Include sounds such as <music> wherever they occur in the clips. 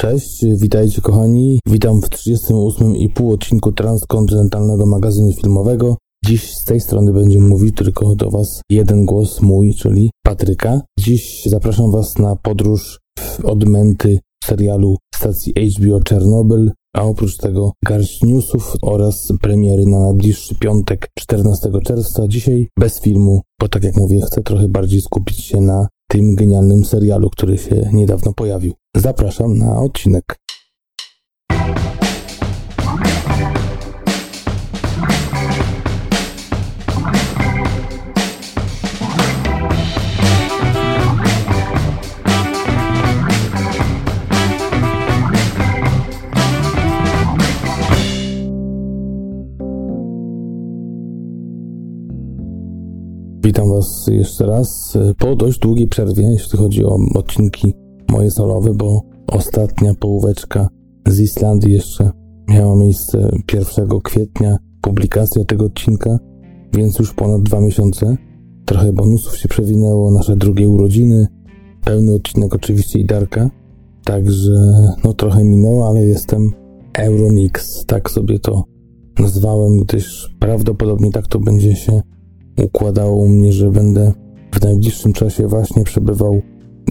Cześć, witajcie kochani. Witam w 38,5 odcinku transkontynentalnego magazynu filmowego. Dziś z tej strony będzie mówił tylko do Was jeden głos mój, czyli Patryka. Dziś zapraszam Was na podróż w odmęty serialu stacji HBO Czernobyl, a oprócz tego garść newsów oraz premiery na najbliższy piątek 14 czerwca. Dzisiaj bez filmu, bo tak jak mówię, chcę trochę bardziej skupić się na tym genialnym serialu, który się niedawno pojawił. Zapraszam na odcinek. Witam Was jeszcze raz. Po dość długiej przerwie, jeśli chodzi o odcinki moje solowe, bo ostatnia połóweczka z Islandii jeszcze miała miejsce 1 kwietnia, publikacja tego odcinka, więc już ponad dwa miesiące. Trochę bonusów się przewinęło, nasze drugie urodziny, pełny odcinek oczywiście i Darka, także no trochę minęło, ale jestem Euromix, tak sobie to nazwałem, gdyż prawdopodobnie tak to będzie się układało mnie, że będę w najbliższym czasie właśnie przebywał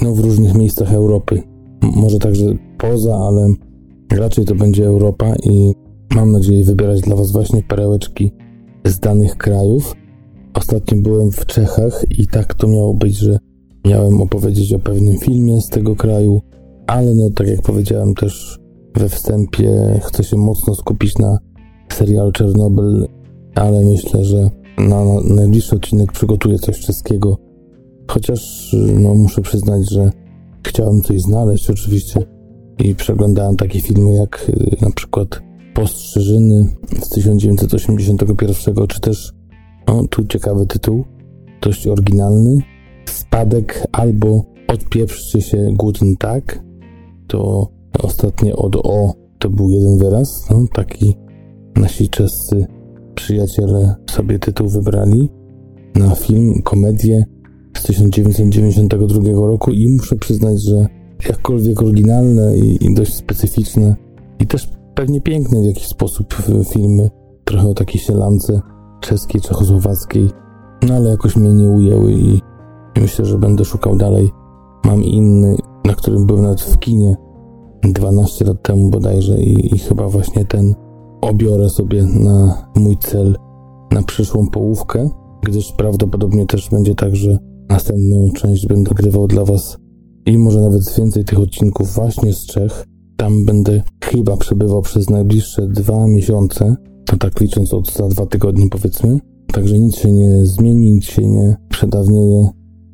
no, w różnych miejscach Europy. Może także poza, ale raczej to będzie Europa i mam nadzieję wybierać dla Was właśnie perełeczki z danych krajów. Ostatnio byłem w Czechach i tak to miało być, że miałem opowiedzieć o pewnym filmie z tego kraju, ale no tak jak powiedziałem też we wstępie, chcę się mocno skupić na serialu Czernobyl, ale myślę, że na najbliższy odcinek przygotuję coś czeskiego. Chociaż no, muszę przyznać, że chciałem coś znaleźć oczywiście i przeglądałem takie filmy jak y, na przykład Postrzyżyny z 1981, czy też, no tu ciekawy tytuł, dość oryginalny, Spadek albo Odpieprzcie się Guten Tag. To ostatnie od O to był jeden wyraz, no taki nasi czescy przyjaciele sobie tytuł wybrali na film, komedię z 1992 roku i muszę przyznać, że jakkolwiek oryginalne i, i dość specyficzne i też pewnie piękne w jakiś sposób filmy, trochę o takiej sielance czeskiej, czechosłowackiej, no ale jakoś mnie nie ujęły i, myślę, że będę szukał dalej. Mam inny, na którym byłem nawet w kinie 12 lat temu bodajże i, i chyba właśnie ten obiorę sobie na mój cel na przyszłą połówkę, gdyż prawdopodobnie też będzie tak, że następną część będę grywał dla Was i może nawet więcej tych odcinków właśnie z Czech. Tam będę chyba przebywał przez najbliższe dwa miesiące, to tak licząc od za dwa tygodnie powiedzmy. Także nic się nie zmieni, nic się nie przedawnieje.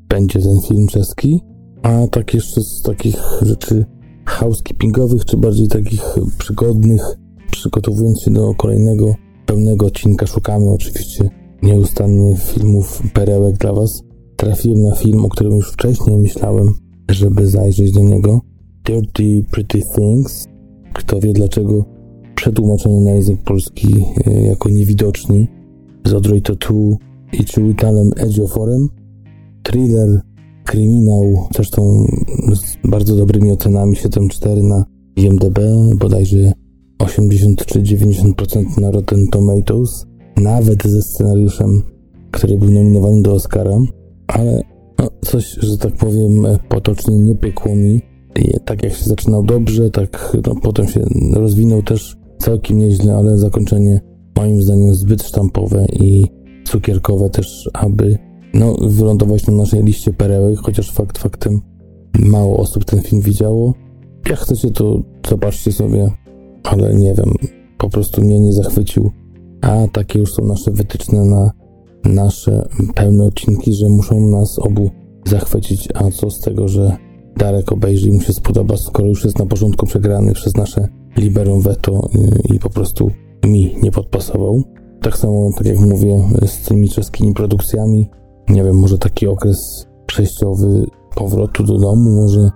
Będzie ten film czeski. A tak jeszcze z takich rzeczy housekeepingowych, czy bardziej takich przygodnych, przygotowując się do kolejnego pełnego odcinka, szukamy oczywiście nieustannie filmów, perełek dla Was. Trafiłem na film, o którym już wcześniej myślałem, żeby zajrzeć do niego. Dirty Pretty Things. Kto wie dlaczego przetłumaczono na język polski e, jako niewidoczni z Audrey Tautou i Chiwetelem Ejioforem. Thriller, kryminał, zresztą z bardzo dobrymi ocenami 7.4 na IMDb, bodajże 80 czy 90% na Rotten Tomatoes, nawet ze scenariuszem, który był nominowany do Oscara, ale no, coś, że tak powiem, potocznie nie pykło mi. I tak jak się zaczynał dobrze, tak no, potem się rozwinął też całkiem nieźle, ale zakończenie moim zdaniem zbyt sztampowe i cukierkowe też, aby no, wylądować na naszej liście perełek, chociaż fakt faktem mało osób ten film widziało. Jak chcecie, to zobaczcie sobie ale nie wiem, po prostu mnie nie zachwycił. A takie już są nasze wytyczne na nasze pełne odcinki, że muszą nas obu zachwycić. A co z tego, że Darek obejrzy i mu się spodoba, skoro już jest na porządku przegrany przez nasze liberum veto i, i po prostu mi nie podpasował. Tak samo, tak jak mówię, z tymi czeskimi produkcjami. Nie wiem, może taki okres przejściowy powrotu do domu, może,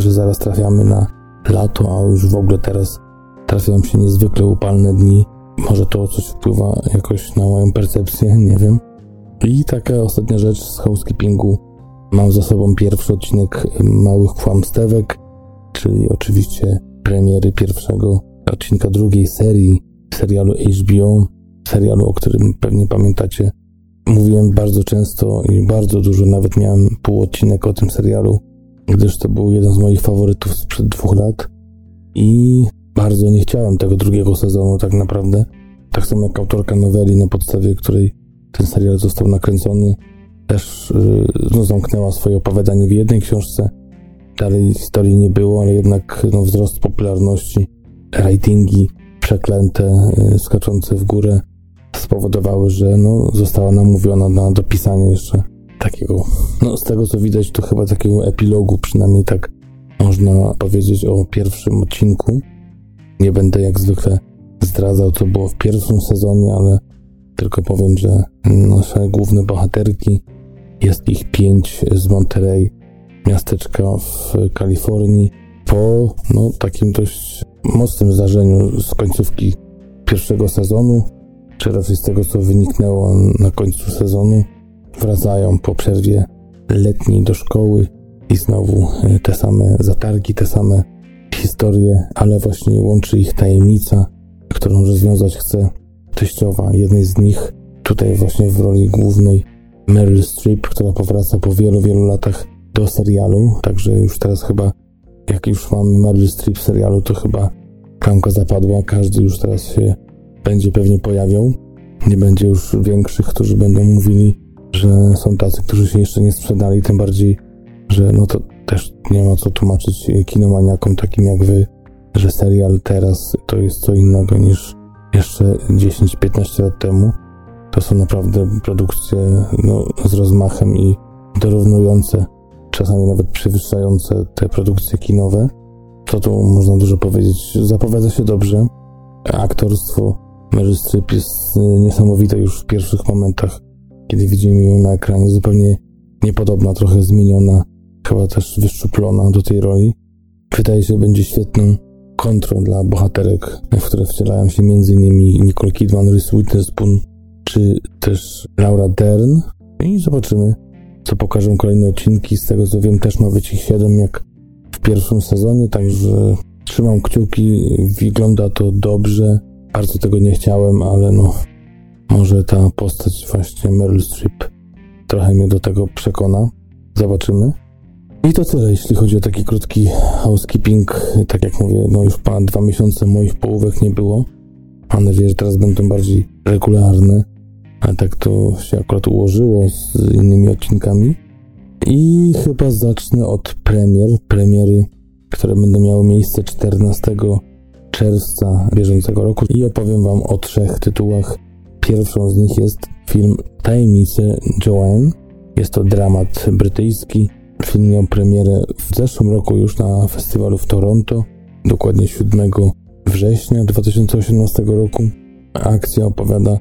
że zaraz trafiamy na lato, a już w ogóle teraz trafiają się niezwykle upalne dni. Może to coś wpływa jakoś na moją percepcję, <laughs> nie wiem. I taka ostatnia rzecz z housekeepingu. Mam za sobą pierwszy odcinek Małych Kłamstewek. czyli oczywiście premiery pierwszego odcinka drugiej serii serialu HBO, serialu, o którym pewnie pamiętacie. Mówiłem bardzo często i bardzo dużo, nawet miałem pół odcinek o tym serialu, gdyż to był jeden z moich faworytów sprzed dwóch lat i bardzo nie chciałem tego drugiego sezonu tak naprawdę. Tak samo jak autorka noweli, na podstawie której ten serial został nakręcony, też yy, no, zamknęła swoje opowiadanie w jednej książce. Dalej historii nie było, ale jednak no, wzrost popularności, ratingi przeklęte, yy, skaczące w górę spowodowały, że no, została namówiona na dopisanie jeszcze takiego, no z tego co widać, to chyba takiego epilogu, przynajmniej tak można powiedzieć o pierwszym odcinku. Nie będę jak zwykle zdradzał, co było w pierwszym sezonie, ale tylko powiem, że nasze główne bohaterki, jest ich pięć z Monterey, miasteczka w Kalifornii, po no, takim dość mocnym zdarzeniu z końcówki pierwszego sezonu, czy raczej z tego, co wyniknęło na końcu sezonu, wracają po przerwie letniej do szkoły i znowu e, te same zatargi, te same historie, ale właśnie łączy ich tajemnica, którą rozwiązać chce teściowa jednej z nich, tutaj właśnie w roli głównej Meryl Streep, która powraca po wielu, wielu latach do serialu, także już teraz chyba, jak już mamy Meryl Streep w serialu, to chyba klamka zapadła, każdy już teraz się będzie pewnie pojawiał. Nie będzie już większych, którzy będą mówili, że są tacy, którzy się jeszcze nie sprzedali, tym bardziej, że no to też nie ma co tłumaczyć kinomaniakom takim jak wy, że serial teraz to jest co innego niż jeszcze 10-15 lat temu. To są naprawdę produkcje no, z rozmachem i dorównujące, czasami nawet przewyższające te produkcje kinowe. Co tu można dużo powiedzieć? Zapowiada się dobrze. Aktorstwo Meryl Streep jest niesamowite już w pierwszych momentach, kiedy widzimy ją na ekranie. Zupełnie niepodobna, trochę zmieniona, chyba też wyszczuplona do tej roli. Wydaje się, będzie świetną kontrą dla bohaterek, w które wcielają się m.in. Nicole Kidman, Reese Witherspoon czy też Laura Dern. I zobaczymy, co pokażą kolejne odcinki. Z tego co wiem, też ma być ich 7 jak w pierwszym sezonie, także trzymam kciuki. Wygląda to dobrze. Bardzo tego nie chciałem, ale no, może ta postać właśnie Meryl Streep trochę mnie do tego przekona. Zobaczymy. I to tyle, jeśli chodzi o taki krótki housekeeping. Tak jak mówię, no już ponad dwa miesiące moich połówek nie było. Mam nadzieję, że teraz będą bardziej regularne. Ale tak to się akurat ułożyło z innymi odcinkami. I chyba zacznę od premier. Premiery, które będą miały miejsce 14 czerwca bieżącego roku. I opowiem Wam o trzech tytułach. Pierwszą z nich jest film Tajemnice Joanne. Jest to dramat brytyjski Film miał premierę w zeszłym roku już na festiwalu w Toronto, dokładnie 7 września 2018 roku. Akcja opowiada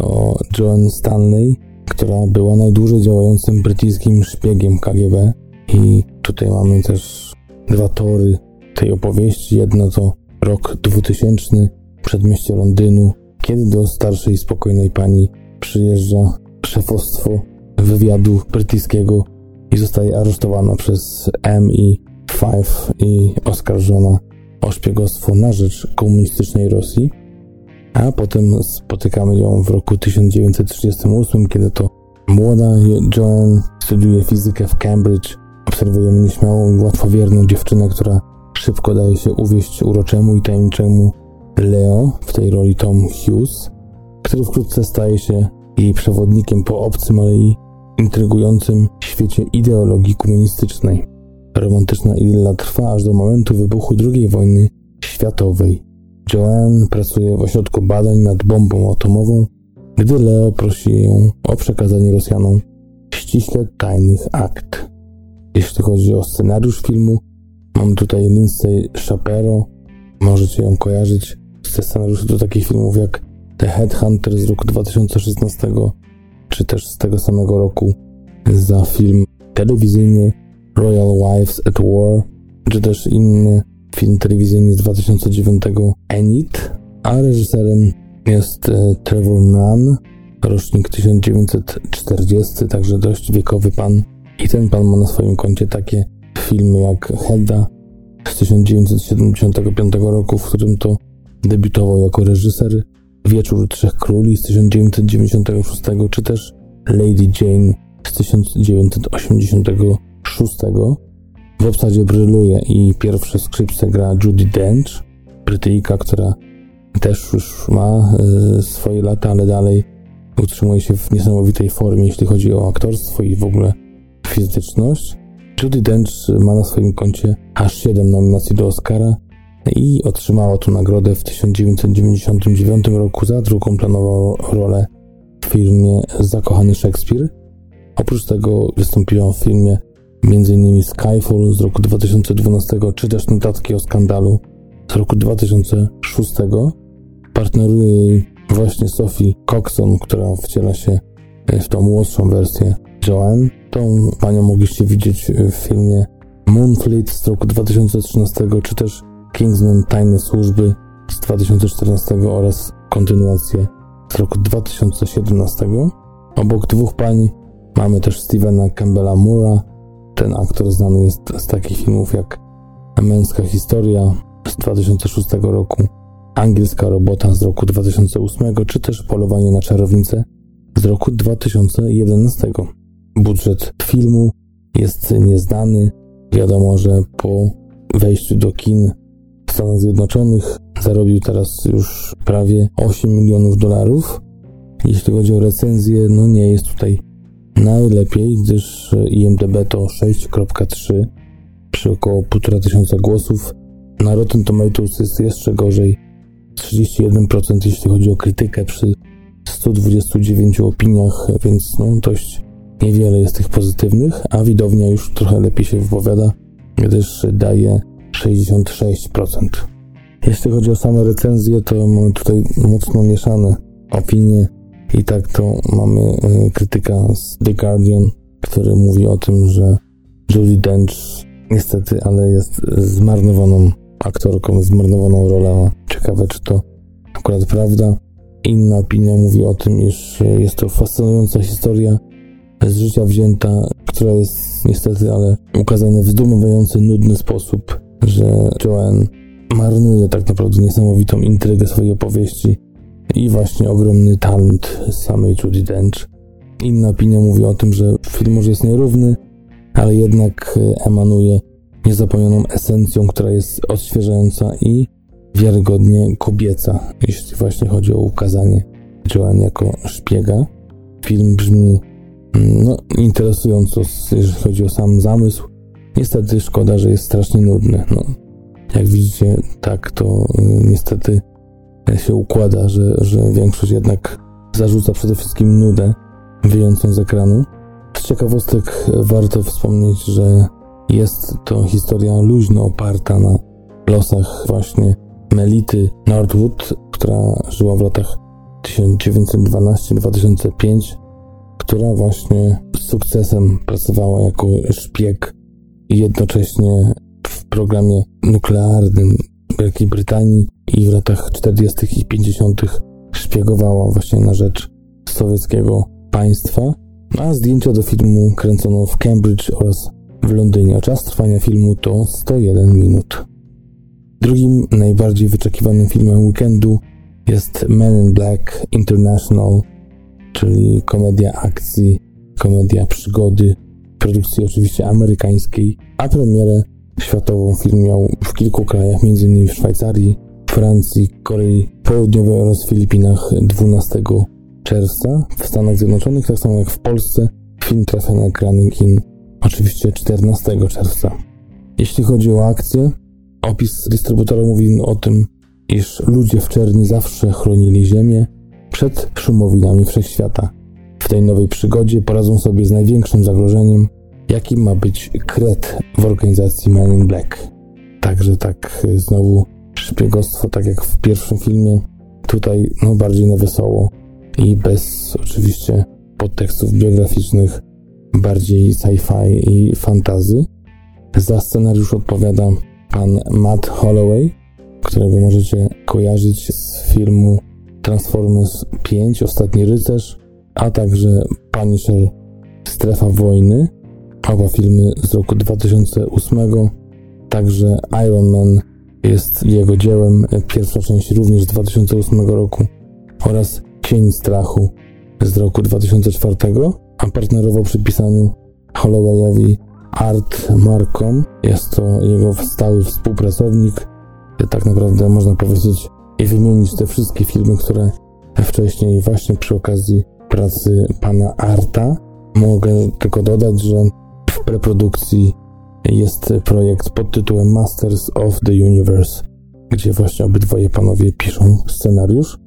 o Joan Stanley, która była najdłużej działającym brytyjskim szpiegiem KGB i tutaj mamy też dwa tory tej opowieści. Jedno to rok 2000, przedmieście Londynu, kiedy do starszej, spokojnej pani przyjeżdża szefostwo wywiadu brytyjskiego i zostaje aresztowana przez MI5 i oskarżona o szpiegostwo na rzecz komunistycznej Rosji. A potem spotykamy ją w roku 1938, kiedy to młoda Joan studiuje fizykę w Cambridge. Obserwujemy nieśmiałą i łatwowierną dziewczynę, która szybko daje się uwieść uroczemu i tajemniczemu Leo, w tej roli Tom Hughes, który wkrótce staje się jej przewodnikiem po obcym, ale i intrygującym świecie ideologii komunistycznej. Romantyczna idylla trwa aż do momentu wybuchu II wojny światowej. Joanne pracuje w ośrodku badań nad bombą atomową, gdy Leo prosi ją o przekazanie Rosjanom ściśle tajnych akt. Jeśli chodzi o scenariusz filmu, mam tutaj Lindsay Shapiro. Możecie ją kojarzyć ze scenariuszy do takich filmów jak The Headhunter z roku 2016 czy też z tego samego roku za film telewizyjny Royal Wives at War, czy też inny film telewizyjny z 2009 Enid, a reżyserem jest e, Trevor Nunn, rocznik 1940, także dość wiekowy pan. I ten pan ma na swoim koncie takie filmy jak Hedda, z 1975 roku, w którym to debiutował jako reżyser, Wieczór Trzech Króli z 1996, czy też Lady Jane z 1986. W obsadzie bryluje i pierwsze skrzypce gra Judy Dench, Brytyjka, która też już ma y, swoje lata, ale dalej utrzymuje się w niesamowitej formie, jeśli chodzi o aktorstwo i w ogóle fizyczność. Judy Dench ma na swoim koncie aż 7 nominacji do Oscara i otrzymała tu nagrodę w 1999 roku za drugą planową rolę w filmie Zakochany Szekspir. Oprócz tego wystąpiła w filmie m.in. Skyfall z roku 2012, czy też Notatki o skandalu z roku 2006. Partneruje jej właśnie Sophie Coxon, która wciela się w tą młodszą wersję Joanne. Tą panią mogliście widzieć w filmie Moonfleet z roku 2013, czy też Kingsman Tajne Służby z 2014 oraz kontynuację z roku 2017. Obok dwóch pań mamy też Stevena Campbella Moore'a. Ten aktor znany jest z takich filmów jak Męska Historia z 2006 roku, Angielska Robota z roku 2008, czy też Polowanie na Czarownicę z roku 2011. Budżet filmu jest nieznany. Wiadomo, że po wejściu do kin Stanach Zjednoczonych zarobił teraz już prawie 8 milionów dolarów. Jeśli chodzi o recenzję, no nie jest tutaj najlepiej, gdyż IMDB to 6.3 przy około 1,5 tysiąca głosów. Na Rotten Tomatoes jest jeszcze gorzej. 31% jeśli chodzi o krytykę przy 129 opiniach, więc no dość niewiele jest tych pozytywnych, a widownia już trochę lepiej się wypowiada, gdyż daje 66%. Jeśli chodzi o same recenzje, to mamy tutaj mocno mieszane opinie. I tak to mamy e, krytyka z The Guardian, który mówi o tym, że Julie Dench niestety, ale jest zmarnowaną aktorką, zmarnowaną rolą. Ciekawe, czy to akurat prawda. Inna opinia mówi o tym, iż jest to fascynująca historia z życia wzięta, która jest niestety, ale ukazana w zdumiewający, nudny sposób, że Joanne marnuje tak naprawdę niesamowitą intrygę swojej opowieści i właśnie ogromny talent samej Judy Dench. Inna opinia mówi o tym, że film może jest nierówny, ale jednak emanuje niezapomnianą esencją, która jest odświeżająca i wiarygodnie kobieca, jeśli właśnie chodzi o ukazanie Joanne jako szpiega. Film brzmi mm, no, interesująco, jeżeli chodzi o sam zamysł. Niestety szkoda, że jest strasznie nudny. No, jak widzicie, tak to y, niestety się układa, że, że większość jednak zarzuca przede wszystkim nudę wyjącą z ekranu. Z ciekawostek warto wspomnieć, że jest to historia luźno oparta na losach właśnie Melity Northwood, która żyła w latach 1912-2005, która właśnie z sukcesem pracowała jako szpieg jednocześnie w programie nuklearnym Wielkiej Brytanii i w latach 40. i 50. szpiegowała właśnie na rzecz sowieckiego państwa, a zdjęcia do filmu kręcono w Cambridge oraz w Londynie. Czas trwania filmu to 101 minut. Drugim najbardziej wyczekiwanym filmem weekendu jest Men in Black International, czyli komedia akcji, komedia przygody, produkcji oczywiście amerykańskiej, a premierę światową film miał w kilku krajach, m.in. w Szwajcarii, Francji, Korei Południowej oraz Filipinach 12 czerwca. W Stanach Zjednoczonych, tak samo jak w Polsce, film trafia na ekrany kin oczywiście 14 czerwca. Jeśli chodzi o akcję, opis dystrybutora mówi o tym, iż ludzie w czerni zawsze chronili Ziemię przed szumowinami wszechświata. W tej nowej przygodzie poradzą sobie z największym zagrożeniem, jakim ma być kret w organizacji Men in Black. Także tak znowu szpiegostwo, tak jak w pierwszym filmie, tutaj no bardziej na wesoło i bez oczywiście podtekstów biograficznych, bardziej sci-fi i fantazy. Za scenariusz odpowiada pan Matt Holloway, którego możecie kojarzyć z filmu Transformers 5, Ostatni Rycerz, a także Punisher Strefa Wojny, oba filmy z roku 2008. Także Iron Man jest jego dziełem, pierwsza część również z 2008 roku oraz Cień Strachu z roku 2004, a partnerował przy pisaniu Hollowayowi Art Markom. Jest to jego stały współpracownik. Tak naprawdę można powiedzieć i wymienić te wszystkie filmy, które wcześniej właśnie przy okazji pracy pana Arta. Mogę tylko dodać, że w preprodukcji jest projekt pod tytułem Masters of the Universe, gdzie właśnie obydwoje panowie piszą scenariusz.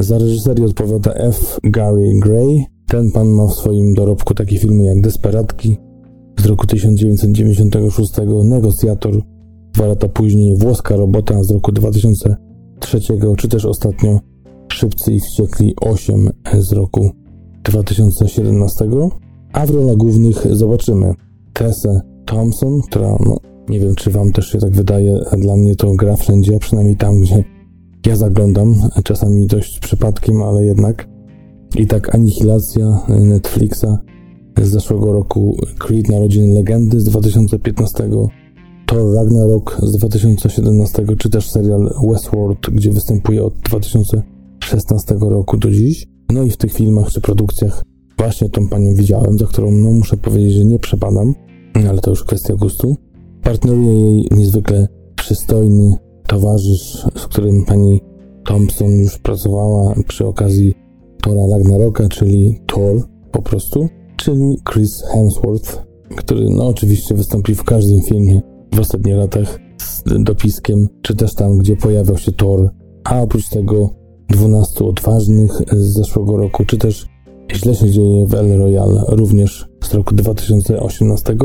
Za reżyserię odpowiada F. Gary Gray. Ten pan ma w swoim dorobku takie filmy jak Desperatki z roku 1996, Negocjator dwa lata później, Włoska Robota z roku 2003, czy też ostatnio Szybcy i Wściekli 8 z roku 2017. A w rolach głównych zobaczymy. Tessę Thompson, która, no, nie wiem czy wam też się tak wydaje, dla mnie to gra wszędzie, przynajmniej tam, gdzie ja zaglądam, czasami dość przypadkiem, ale jednak. I tak Anihilacja Netflixa z zeszłego roku, Creed Narodziny Legendy z 2015, Thor Ragnarok z 2017, czy też serial Westworld, gdzie występuje od 2016 roku do dziś. No i w tych filmach czy produkcjach właśnie tą panią widziałem, za którą no, muszę powiedzieć, że nie przepadam, ale to już kwestia gustu. Partneruje jej niezwykle przystojny towarzysz, z którym pani Thompson już pracowała przy okazji Tora Ragnaroka, czyli Thor po prostu, czyli Chris Hemsworth, który no oczywiście wystąpi w każdym filmie w ostatnich latach z dopiskiem, czy też tam, gdzie pojawiał się Thor, a oprócz tego 12 odważnych z zeszłego roku, czy też źle się dzieje w El Royale, również z roku 2018,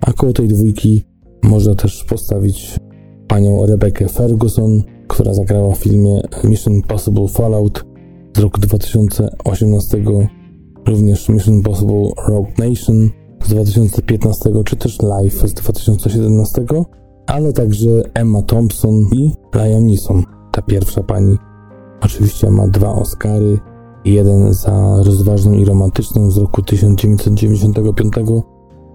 a koło tej dwójki można też postawić panią Rebekę Ferguson, która zagrała w filmie Mission Impossible Fallout z roku 2018, również Mission Impossible Rogue Nation z 2015, czy też Life z 2017, ale także Emma Thompson i Liam Neeson, ta pierwsza pani. Oczywiście ma dwa Oscary, jeden za rozważną i romantyczną z roku 1995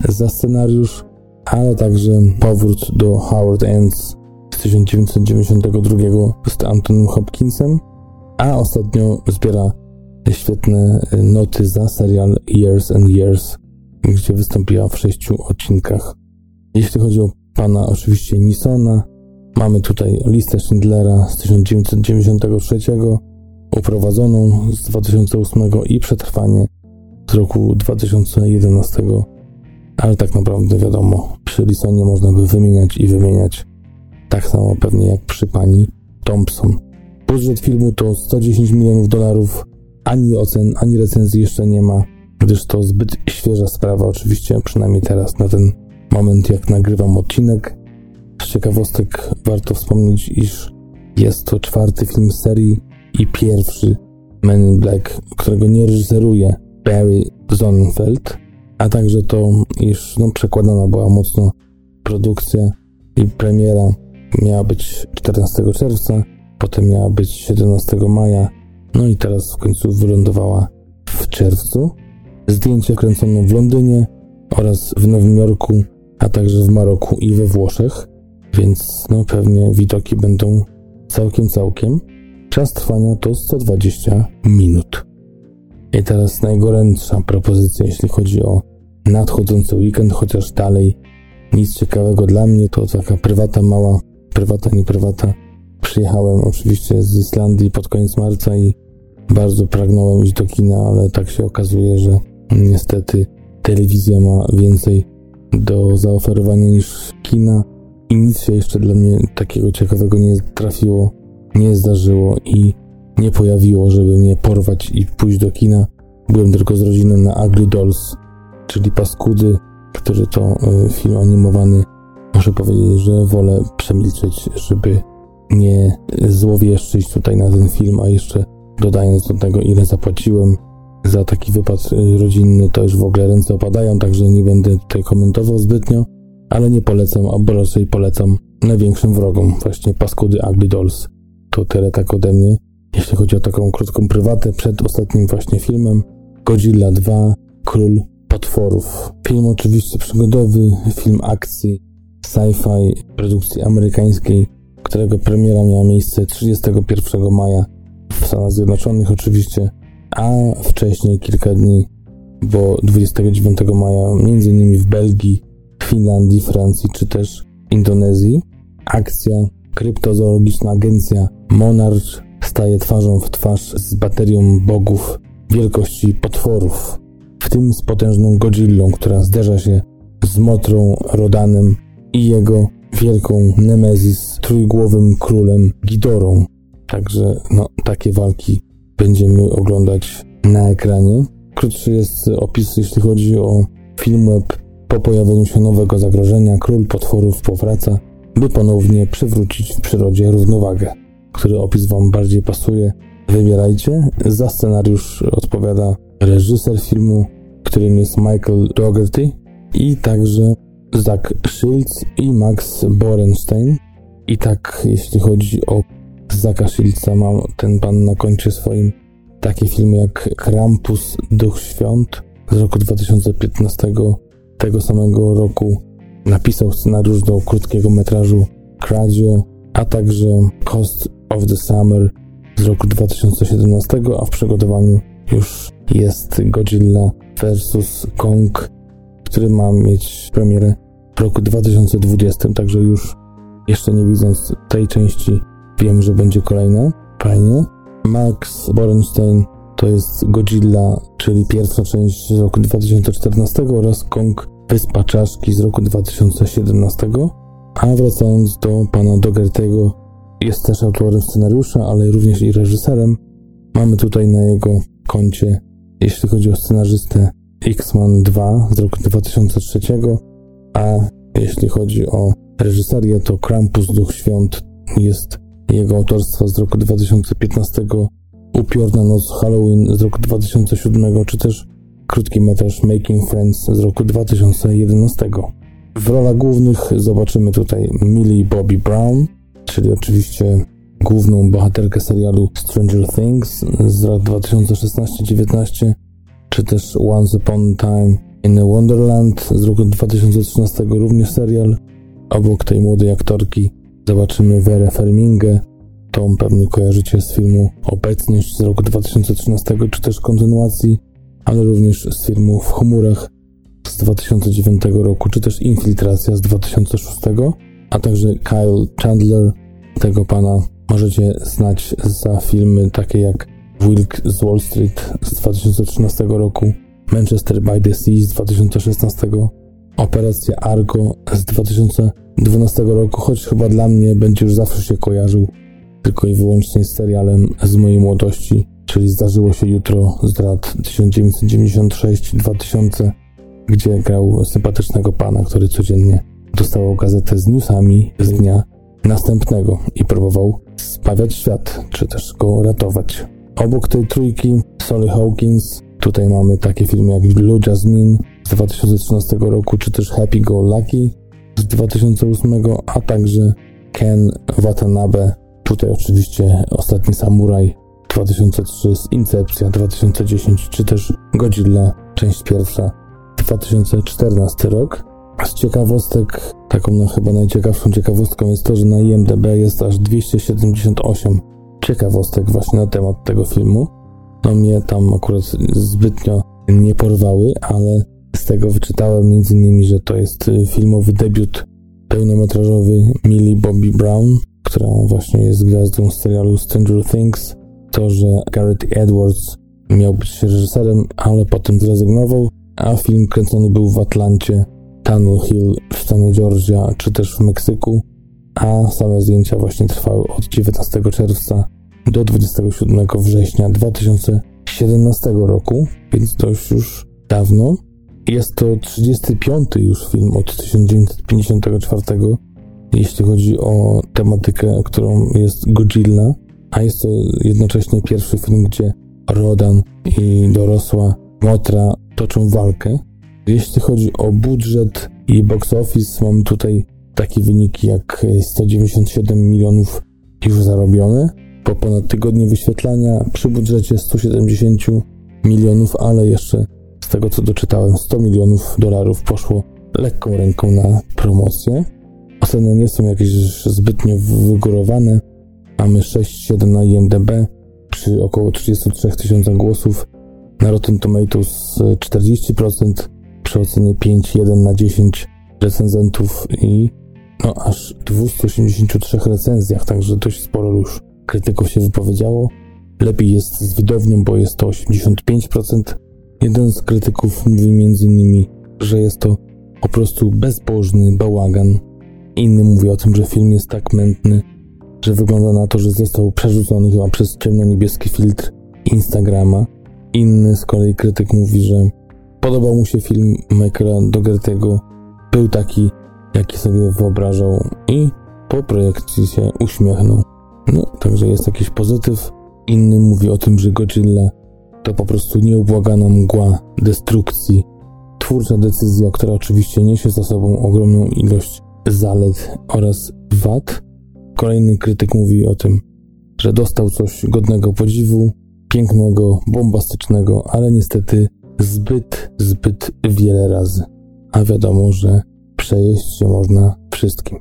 za scenariusz, ale także powrót do Howard Ends z 1992 z Antonym Hopkinsem, a ostatnio zbiera świetne noty za serial Years and Years, gdzie wystąpiła w sześciu odcinkach. Jeśli chodzi o pana oczywiście Nisona, mamy tutaj listę Schindlera z 1993, uprowadzoną z 2008 i przetrwanie z roku 2011, ale tak naprawdę wiadomo, przy Lisonie można by wymieniać i wymieniać tak samo pewnie jak przy pani Thompson. Budżet filmu to 110 milionów dolarów. Ani ocen, ani recenzji jeszcze nie ma, gdyż to zbyt świeża sprawa, oczywiście, przynajmniej teraz, na ten moment, jak nagrywam odcinek. Ciekawostek warto wspomnieć, iż jest to czwarty film serii i pierwszy Men in Black, którego nie reżyseruje Barry Zonenfeld, a także to, iż no, przekładana była mocno produkcja i premiera miała być 14 czerwca, potem miała być 17 maja, no i teraz w końcu wylądowała w czerwcu. Zdjęcie kręcono w Londynie oraz w Nowym Jorku, a także w Maroku i we Włoszech, więc no pewnie widoki będą całkiem, całkiem. Czas trwania to 120 minut. I teraz najgorętsza propozycja, jeśli chodzi o nadchodzący weekend, chociaż dalej nic ciekawego dla mnie, to taka prywata mała prywata, nie prywata. Przyjechałem oczywiście z Islandii pod koniec marca i bardzo pragnąłem iść do kina, ale tak się okazuje, że niestety telewizja ma więcej do zaoferowania niż kina i nic się jeszcze dla mnie takiego ciekawego nie trafiło, nie zdarzyło i nie pojawiło, żeby mnie porwać i pójść do kina. Byłem tylko z rodziną na Ugly Dolls, czyli Paskudy, który to y, film animowany Muszę powiedzieć, że wolę przemilczeć, żeby nie złowieszczyć tutaj na ten film, a jeszcze dodając do tego, ile zapłaciłem za taki wypad y, rodzinny, to już w ogóle ręce opadają, także nie będę tutaj komentował zbytnio, ale nie polecam, albo raczej polecam największym wrogom, właśnie paskudy Ugly Dolls. To tyle tak ode mnie, jeśli chodzi o taką krótką prywatę przed ostatnim właśnie filmem. Godzilla 2, Król Potworów. Film oczywiście przygodowy, film akcji, sci-fi produkcji amerykańskiej, którego premiera miała miejsce 31 maja w Stanach Zjednoczonych oczywiście, a wcześniej kilka dni, bo 29 maja m.in. w Belgii, Finlandii, Francji czy też Indonezji. Akcja kryptozoologiczna agencja Monarch staje twarzą w twarz z baterią bogów wielkości potworów, w tym z potężną Godzillą, która zderza się z Motrą Rodanem i jego wielką Nemezis, trójgłowym królem Gidorą. Także no, takie walki będziemy oglądać na ekranie. Krótszy jest opis, jeśli chodzi o film web. Po pojawieniu się nowego zagrożenia, król potworów powraca, by ponownie przywrócić w przyrodzie równowagę. Który opis Wam bardziej pasuje, wybierajcie. Za scenariusz odpowiada reżyser filmu, którym jest Michael Dougherty i także Zach Shields i Max Borenstein. I tak, jeśli chodzi o Zaka Shieldsa, ma ten pan na koncie swoim takie filmy jak Krampus, Duch Świąt z roku 2015. Tego samego roku napisał scenariusz do krótkiego metrażu Kradio, a także Cost of the Summer z roku 2017, a w przygotowaniu już jest Godzilla vs. Kong, który ma mieć premierę w roku 2020, także już jeszcze nie widząc tej części wiem, że będzie kolejna. Fajnie. Max Borenstein to jest Godzilla, czyli pierwsza część z roku 2014 oraz Kong Wyspa Czaszki z roku 2017. A wracając do pana Dogertego, jest też autorem scenariusza, ale również i reżyserem. Mamy tutaj na jego koncie, jeśli chodzi o scenarzystę, X-Men 2 z roku 2003, a jeśli chodzi o reżyserię, to Krampus Duch Świąt jest jego autorstwa z roku 2015, Upiorna Noc Halloween z roku 2007, czy też krótki metraż Making Friends z roku 2011. W rolach głównych zobaczymy tutaj Millie Bobby Brown, czyli oczywiście główną bohaterkę serialu Stranger Things z lat 2016-19, czy też Once Upon a Time in a Wonderland z roku 2013, również serial. Obok tej młodej aktorki zobaczymy Werę Fermingę, tą pewnie kojarzycie z filmu Obecność z roku 2013, czy też kontynuacji, ale również z filmu W chmurach z 2009 roku, czy też Infiltracja z 2006, a także Kyle Chandler, tego pana możecie znać za filmy takie jak Wilk z Wall Street z 2013 roku, Manchester by the Sea z 2016, Operacja Argo z 2012 roku, choć chyba dla mnie będzie już zawsze się kojarzył tylko i wyłącznie z serialem z mojej młodości, czyli Zdarzyło się jutro z lat 1996-2000, gdzie grał sympatycznego pana, który codziennie dostawał gazetę z newsami z dnia następnego i próbował spawiać świat, czy też go ratować. Obok tej trójki Solly Hawkins, tutaj mamy takie filmy jak Blue Jasmine z 2013 roku, czy też Happy Go Lucky z 2008, a także Ken Watanabe, tutaj oczywiście Ostatni Samuraj 2003, Incepcja 2010, czy też Godzilla, część pierwsza 2014 rok. Z ciekawostek, taką no, chyba najciekawszą ciekawostką jest to, że na IMDB jest aż 278 ciekawostek właśnie na temat tego filmu. No mnie tam akurat zbytnio nie porwały, ale z tego wyczytałem m.in., że to jest y, filmowy debiut pełnometrażowy Millie Bobby Brown, która właśnie jest gwiazdą serialu Stranger Things. To, że Garrett Edwards miał być reżyserem, ale potem zrezygnował, a film kręcony był w Atlancie, Tunnel Hill w stanie Georgia, czy też w Meksyku, a same zdjęcia właśnie trwały od 19 czerwca do 27 września 2017 roku, więc dość już dawno. Jest to 35 już film od 1954, jeśli chodzi o tematykę, którą jest Godzilla, a jest to jednocześnie pierwszy film, gdzie Rodan i dorosła Motra toczą walkę. Jeśli chodzi o budżet i box office, mamy tutaj takie wyniki jak 197 milionów już zarobione po ponad tygodniu wyświetlania przy budżecie 170 milionów, ale jeszcze z tego co doczytałem 100 milionów dolarów poszło lekką ręką na promocję. Oceny nie są jakieś zbytnio wygórowane. Mamy 6,7 na IMDb przy około 33 tysiącach głosów. Na Rotten Tomatoes 40%, przy ocenie 5,1 na 10 recenzentów i no aż 283 recenzjach, także dość sporo już krytyków się wypowiedziało. Lepiej jest z widownią, bo jest to 85%. Jeden z krytyków mówi m.in., że jest to po prostu bezbożny bałagan. Inny mówi o tym, że film jest tak mętny, że wygląda na to, że został przerzucony chyba przez ciemno-niebieski filtr Instagrama. Inny z kolei krytyk mówi, że podobał mu się film Michaela Dogertego, był taki, jaki sobie wyobrażał i po projekcji się uśmiechnął. No, także jest jakiś pozytyw. Inny mówi o tym, że Godzilla to po prostu nieubłagana mgła destrukcji. Twórcza decyzja, która oczywiście niesie za sobą ogromną ilość zalet oraz wad. Kolejny krytyk mówi o tym, że dostał coś godnego podziwu, pięknego, bombastycznego, ale niestety zbyt, zbyt wiele razy. A wiadomo, że przejeść się można wszystkim.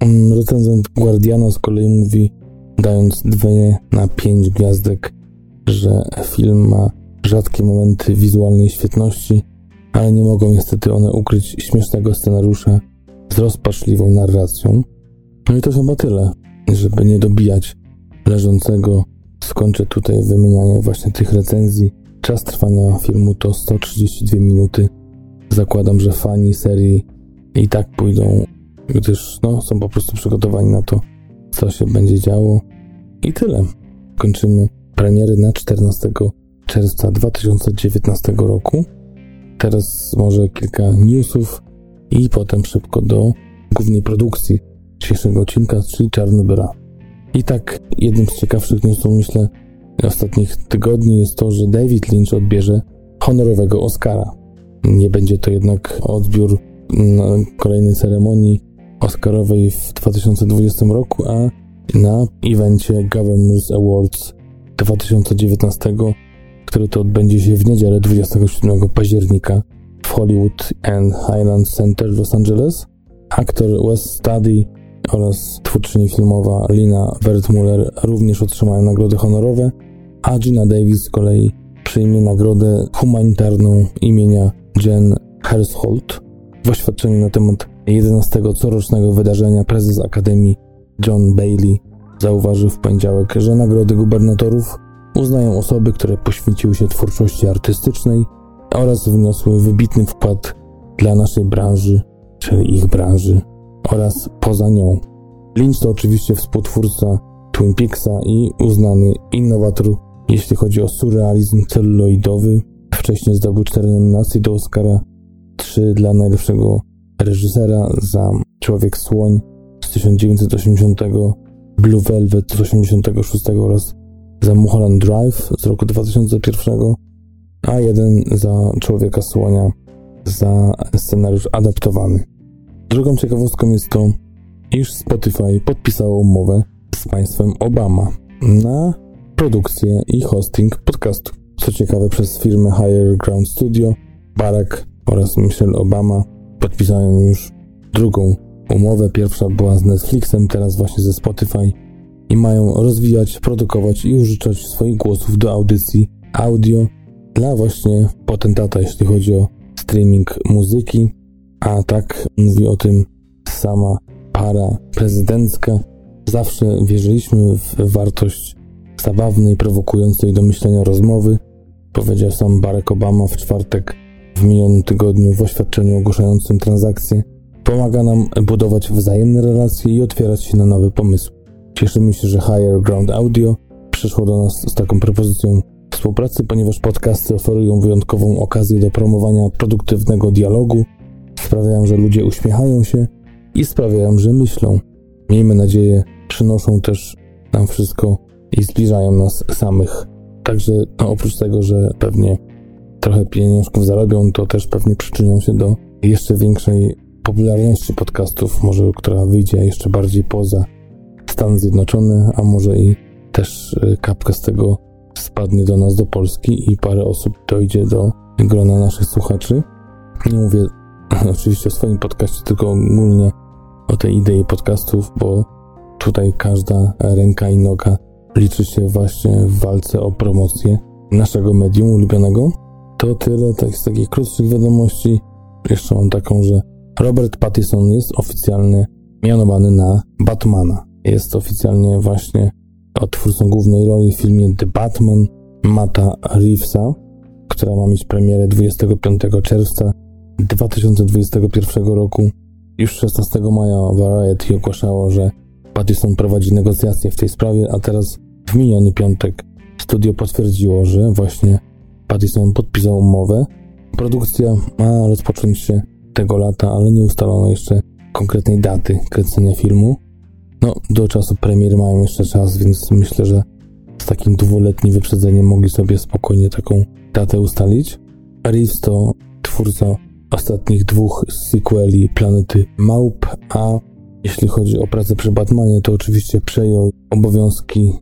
Mm, recenzent Guardiana z kolei mówi, dając dwie na pięć gwiazdek, że film ma rzadkie momenty wizualnej świetności, ale nie mogą niestety one ukryć śmiesznego scenariusza z rozpaczliwą narracją. No i to chyba tyle. Żeby nie dobijać leżącego, skończę tutaj wymienianie właśnie tych recenzji. Czas trwania filmu to 132 minuty. Zakładam, że fani serii i tak pójdą, gdyż no, są po prostu przygotowani na to, co się będzie działo. I tyle. Kończymy premiery na 14 czerwca 2019 roku. Teraz może kilka newsów i potem szybko do głównej produkcji dzisiejszego odcinka, czyli Czarnobyla. I tak jednym z ciekawszych newsów, myślę, ostatnich tygodni jest to, że David Lynch odbierze honorowego Oscara. Nie będzie to jednak odbiór na kolejnej ceremonii Oscarowej w 2020 roku, a na evencie Governors Awards 2019, który to odbędzie się w niedzielę 27 października w Hollywood and Highland Center w Los Angeles. Aktor Wes Studi oraz twórczyni filmowa Lina Wertmuller również otrzymają nagrody honorowe, a Gina Davis z kolei przyjmie nagrodę humanitarną imienia Jen Hersholt. W oświadczeniu na temat 11 corocznego wydarzenia prezes Akademii John Bailey zauważył w poniedziałek, że nagrody gubernatorów uznają osoby, które poświęciły się twórczości artystycznej oraz wniosły wybitny wkład dla naszej branży, czyli ich branży, oraz poza nią. Lynch to oczywiście współtwórca Twin Peaksa i uznany innowator, jeśli chodzi o surrealizm celuloidowy. Wcześniej zdobył cztery nominacje do Oscara, trzy dla najlepszego reżysera za Człowiek Słoń z 1980, Blue Velvet z 1986 oraz za Mulholland Drive z roku 2001, a jeden za Człowieka Słonia za scenariusz adaptowany. Drugą ciekawostką jest to, iż Spotify podpisało umowę z państwem Obama na produkcję i hosting podcastu. Co ciekawe, przez firmę Higher Ground Studio Barack oraz Michelle Obama podpisałem już drugą umowę. Pierwsza była z Netflixem, teraz właśnie ze Spotify i mają rozwijać, produkować i użyczać swoich głosów do audycji audio dla właśnie potentata, jeśli chodzi o streaming muzyki. A tak mówi o tym sama para prezydencka. Zawsze wierzyliśmy w wartość zabawnej, prowokującej do myślenia rozmowy, powiedział sam Barack Obama w czwartek w minionym tygodniu w oświadczeniu ogłaszającym transakcję. Pomaga nam budować wzajemne relacje i otwierać się na nowe pomysły. Cieszymy się, że Higher Ground Audio przyszło do nas z taką propozycją współpracy, ponieważ podcasty oferują wyjątkową okazję do promowania produktywnego dialogu, sprawiają, że ludzie uśmiechają się i sprawiają, że myślą. Miejmy nadzieję, przynoszą też nam wszystko i zbliżają nas samych. Także no, oprócz tego, że pewnie trochę pieniążków zarobią, to też pewnie przyczynią się do jeszcze większej popularności podcastów, może która wyjdzie jeszcze bardziej poza Stany Zjednoczone, a może i też y, kapka z tego spadnie do nas do Polski i parę osób dojdzie do grona naszych słuchaczy. Nie mówię <laughs> oczywiście o swoim podcaście, tylko ogólnie o tej idei podcastów, bo tutaj każda ręka i noga liczy się właśnie w walce o promocję naszego medium ulubionego. To tyle tak, z takich krótszych wiadomości. Jeszcze mam taką, że Robert Pattinson jest oficjalnie mianowany na Batmana. Jest oficjalnie właśnie twórcą głównej roli w filmie The Batman Mata Reevesa, która ma mieć premierę 25 czerwca 2021 roku. Już 16 maja Variety ogłaszało, że Pattinson prowadzi negocjacje w tej sprawie, a teraz w miniony piątek studio potwierdziło, że właśnie Pattinson podpisał umowę. Produkcja ma rozpocząć się tego lata, ale nie ustalono jeszcze konkretnej daty kręcenia filmu. No, do czasu premiery mają jeszcze czas, więc myślę, że z takim dwuletnim wyprzedzeniem mogli sobie spokojnie taką datę ustalić. Reeves to twórca ostatnich dwóch sequeli Planety Małp, a jeśli chodzi o pracę przy Batmanie, to oczywiście przejął obowiązki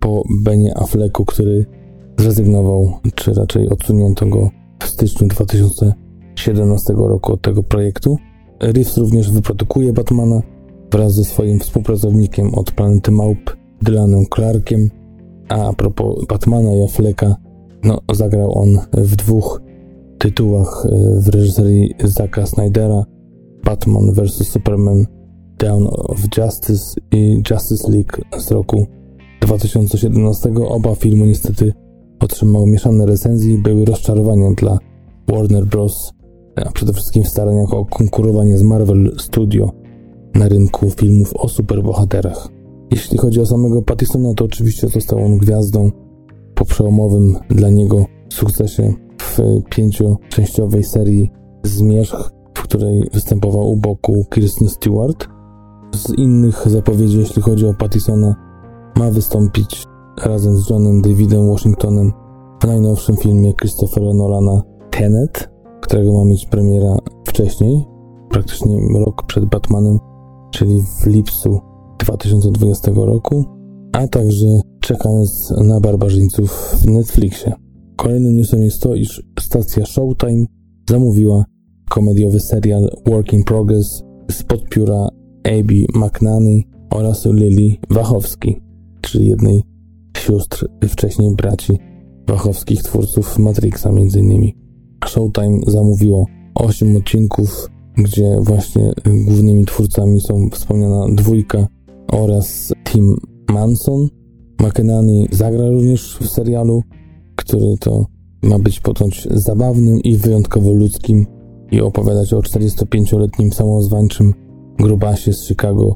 po Benie Afflecku, który zrezygnował, czy raczej odsunięto go w styczniu 2017 roku od tego projektu. Reeves również wyprodukuje Batmana wraz ze swoim współpracownikiem od Planety Małp, Dylanem Clarkiem. A a propos Batmana i Afflecka, no zagrał on w dwóch tytułach e, w reżyserii Zacka Snydera Batman vs. Superman Dawn of Justice i Justice League z roku 2017. Oba filmy niestety otrzymały mieszane recenzje i były rozczarowaniem dla Warner Bros., a przede wszystkim w staraniach o konkurowanie z Marvel Studio na rynku filmów o superbohaterach. Jeśli chodzi o samego Pattisona, to oczywiście został on gwiazdą po przełomowym dla niego sukcesie w pięcioczęściowej serii Zmierzch, w której występował u boku Kirsten Stewart. Z innych zapowiedzi, jeśli chodzi o Pattisona, ma wystąpić razem z Johnem Davidem Washingtonem w najnowszym filmie Christophera Nolana Tenet, którego ma mieć premiera wcześniej, praktycznie rok przed Batmanem, czyli w lipcu 2020 roku, a także czekając na barbarzyńców w Netflixie. Kolejnym newsem jest to, iż stacja Showtime zamówiła komediowy serial Work in Progress spod pióra Abby McNanny oraz Lily Wachowski, czyli jednej sióstr wcześniej braci Wachowskich, twórców Matrixa innymi. Showtime zamówiło 8 odcinków, gdzie właśnie głównymi twórcami są wspomniana dwójka oraz Tim Manson. McEnany zagra również w serialu, który to ma być począć zabawnym i wyjątkowo ludzkim i opowiadać o 45-letnim samozwańczym grubasie z Chicago,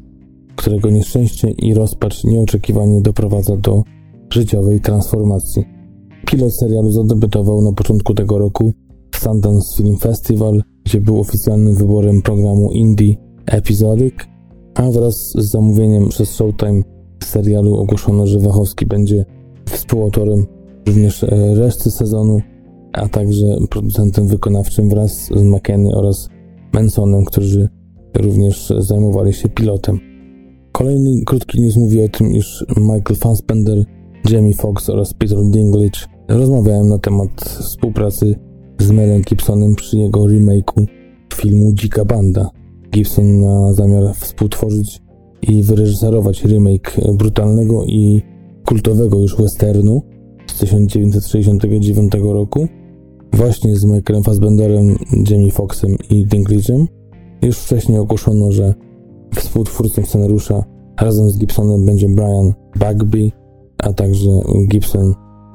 którego nieszczęście i rozpacz nieoczekiwanie doprowadza do życiowej transformacji. Pilot serialu zadebiutował na początku tego roku w Sundance Film Festival, gdzie był oficjalnym wyborem programu Indie Episodic, a wraz z zamówieniem przez Showtime serialu ogłoszono, że Wachowski będzie współautorem również e, reszty sezonu, a także producentem wykonawczym wraz z McKenny oraz Mansonem, którzy również zajmowali się pilotem. Kolejny krótki news mówi o tym, iż Michael Fassbender, Jamie Foxx oraz Peter Dinklage rozmawiałem na temat współpracy z Melem Gibsonem przy jego remake'u filmu Dzika Banda. Gibson ma zamiar współtworzyć i wyreżyserować remake brutalnego i kultowego już westernu 1969 roku właśnie z Michaelem Fassbenderem, Jamie Foxxem i Dinklage'em. Już wcześniej ogłoszono, że współtwórcą scenariusza razem z Gibsonem będzie Brian Bugby, a także Gibson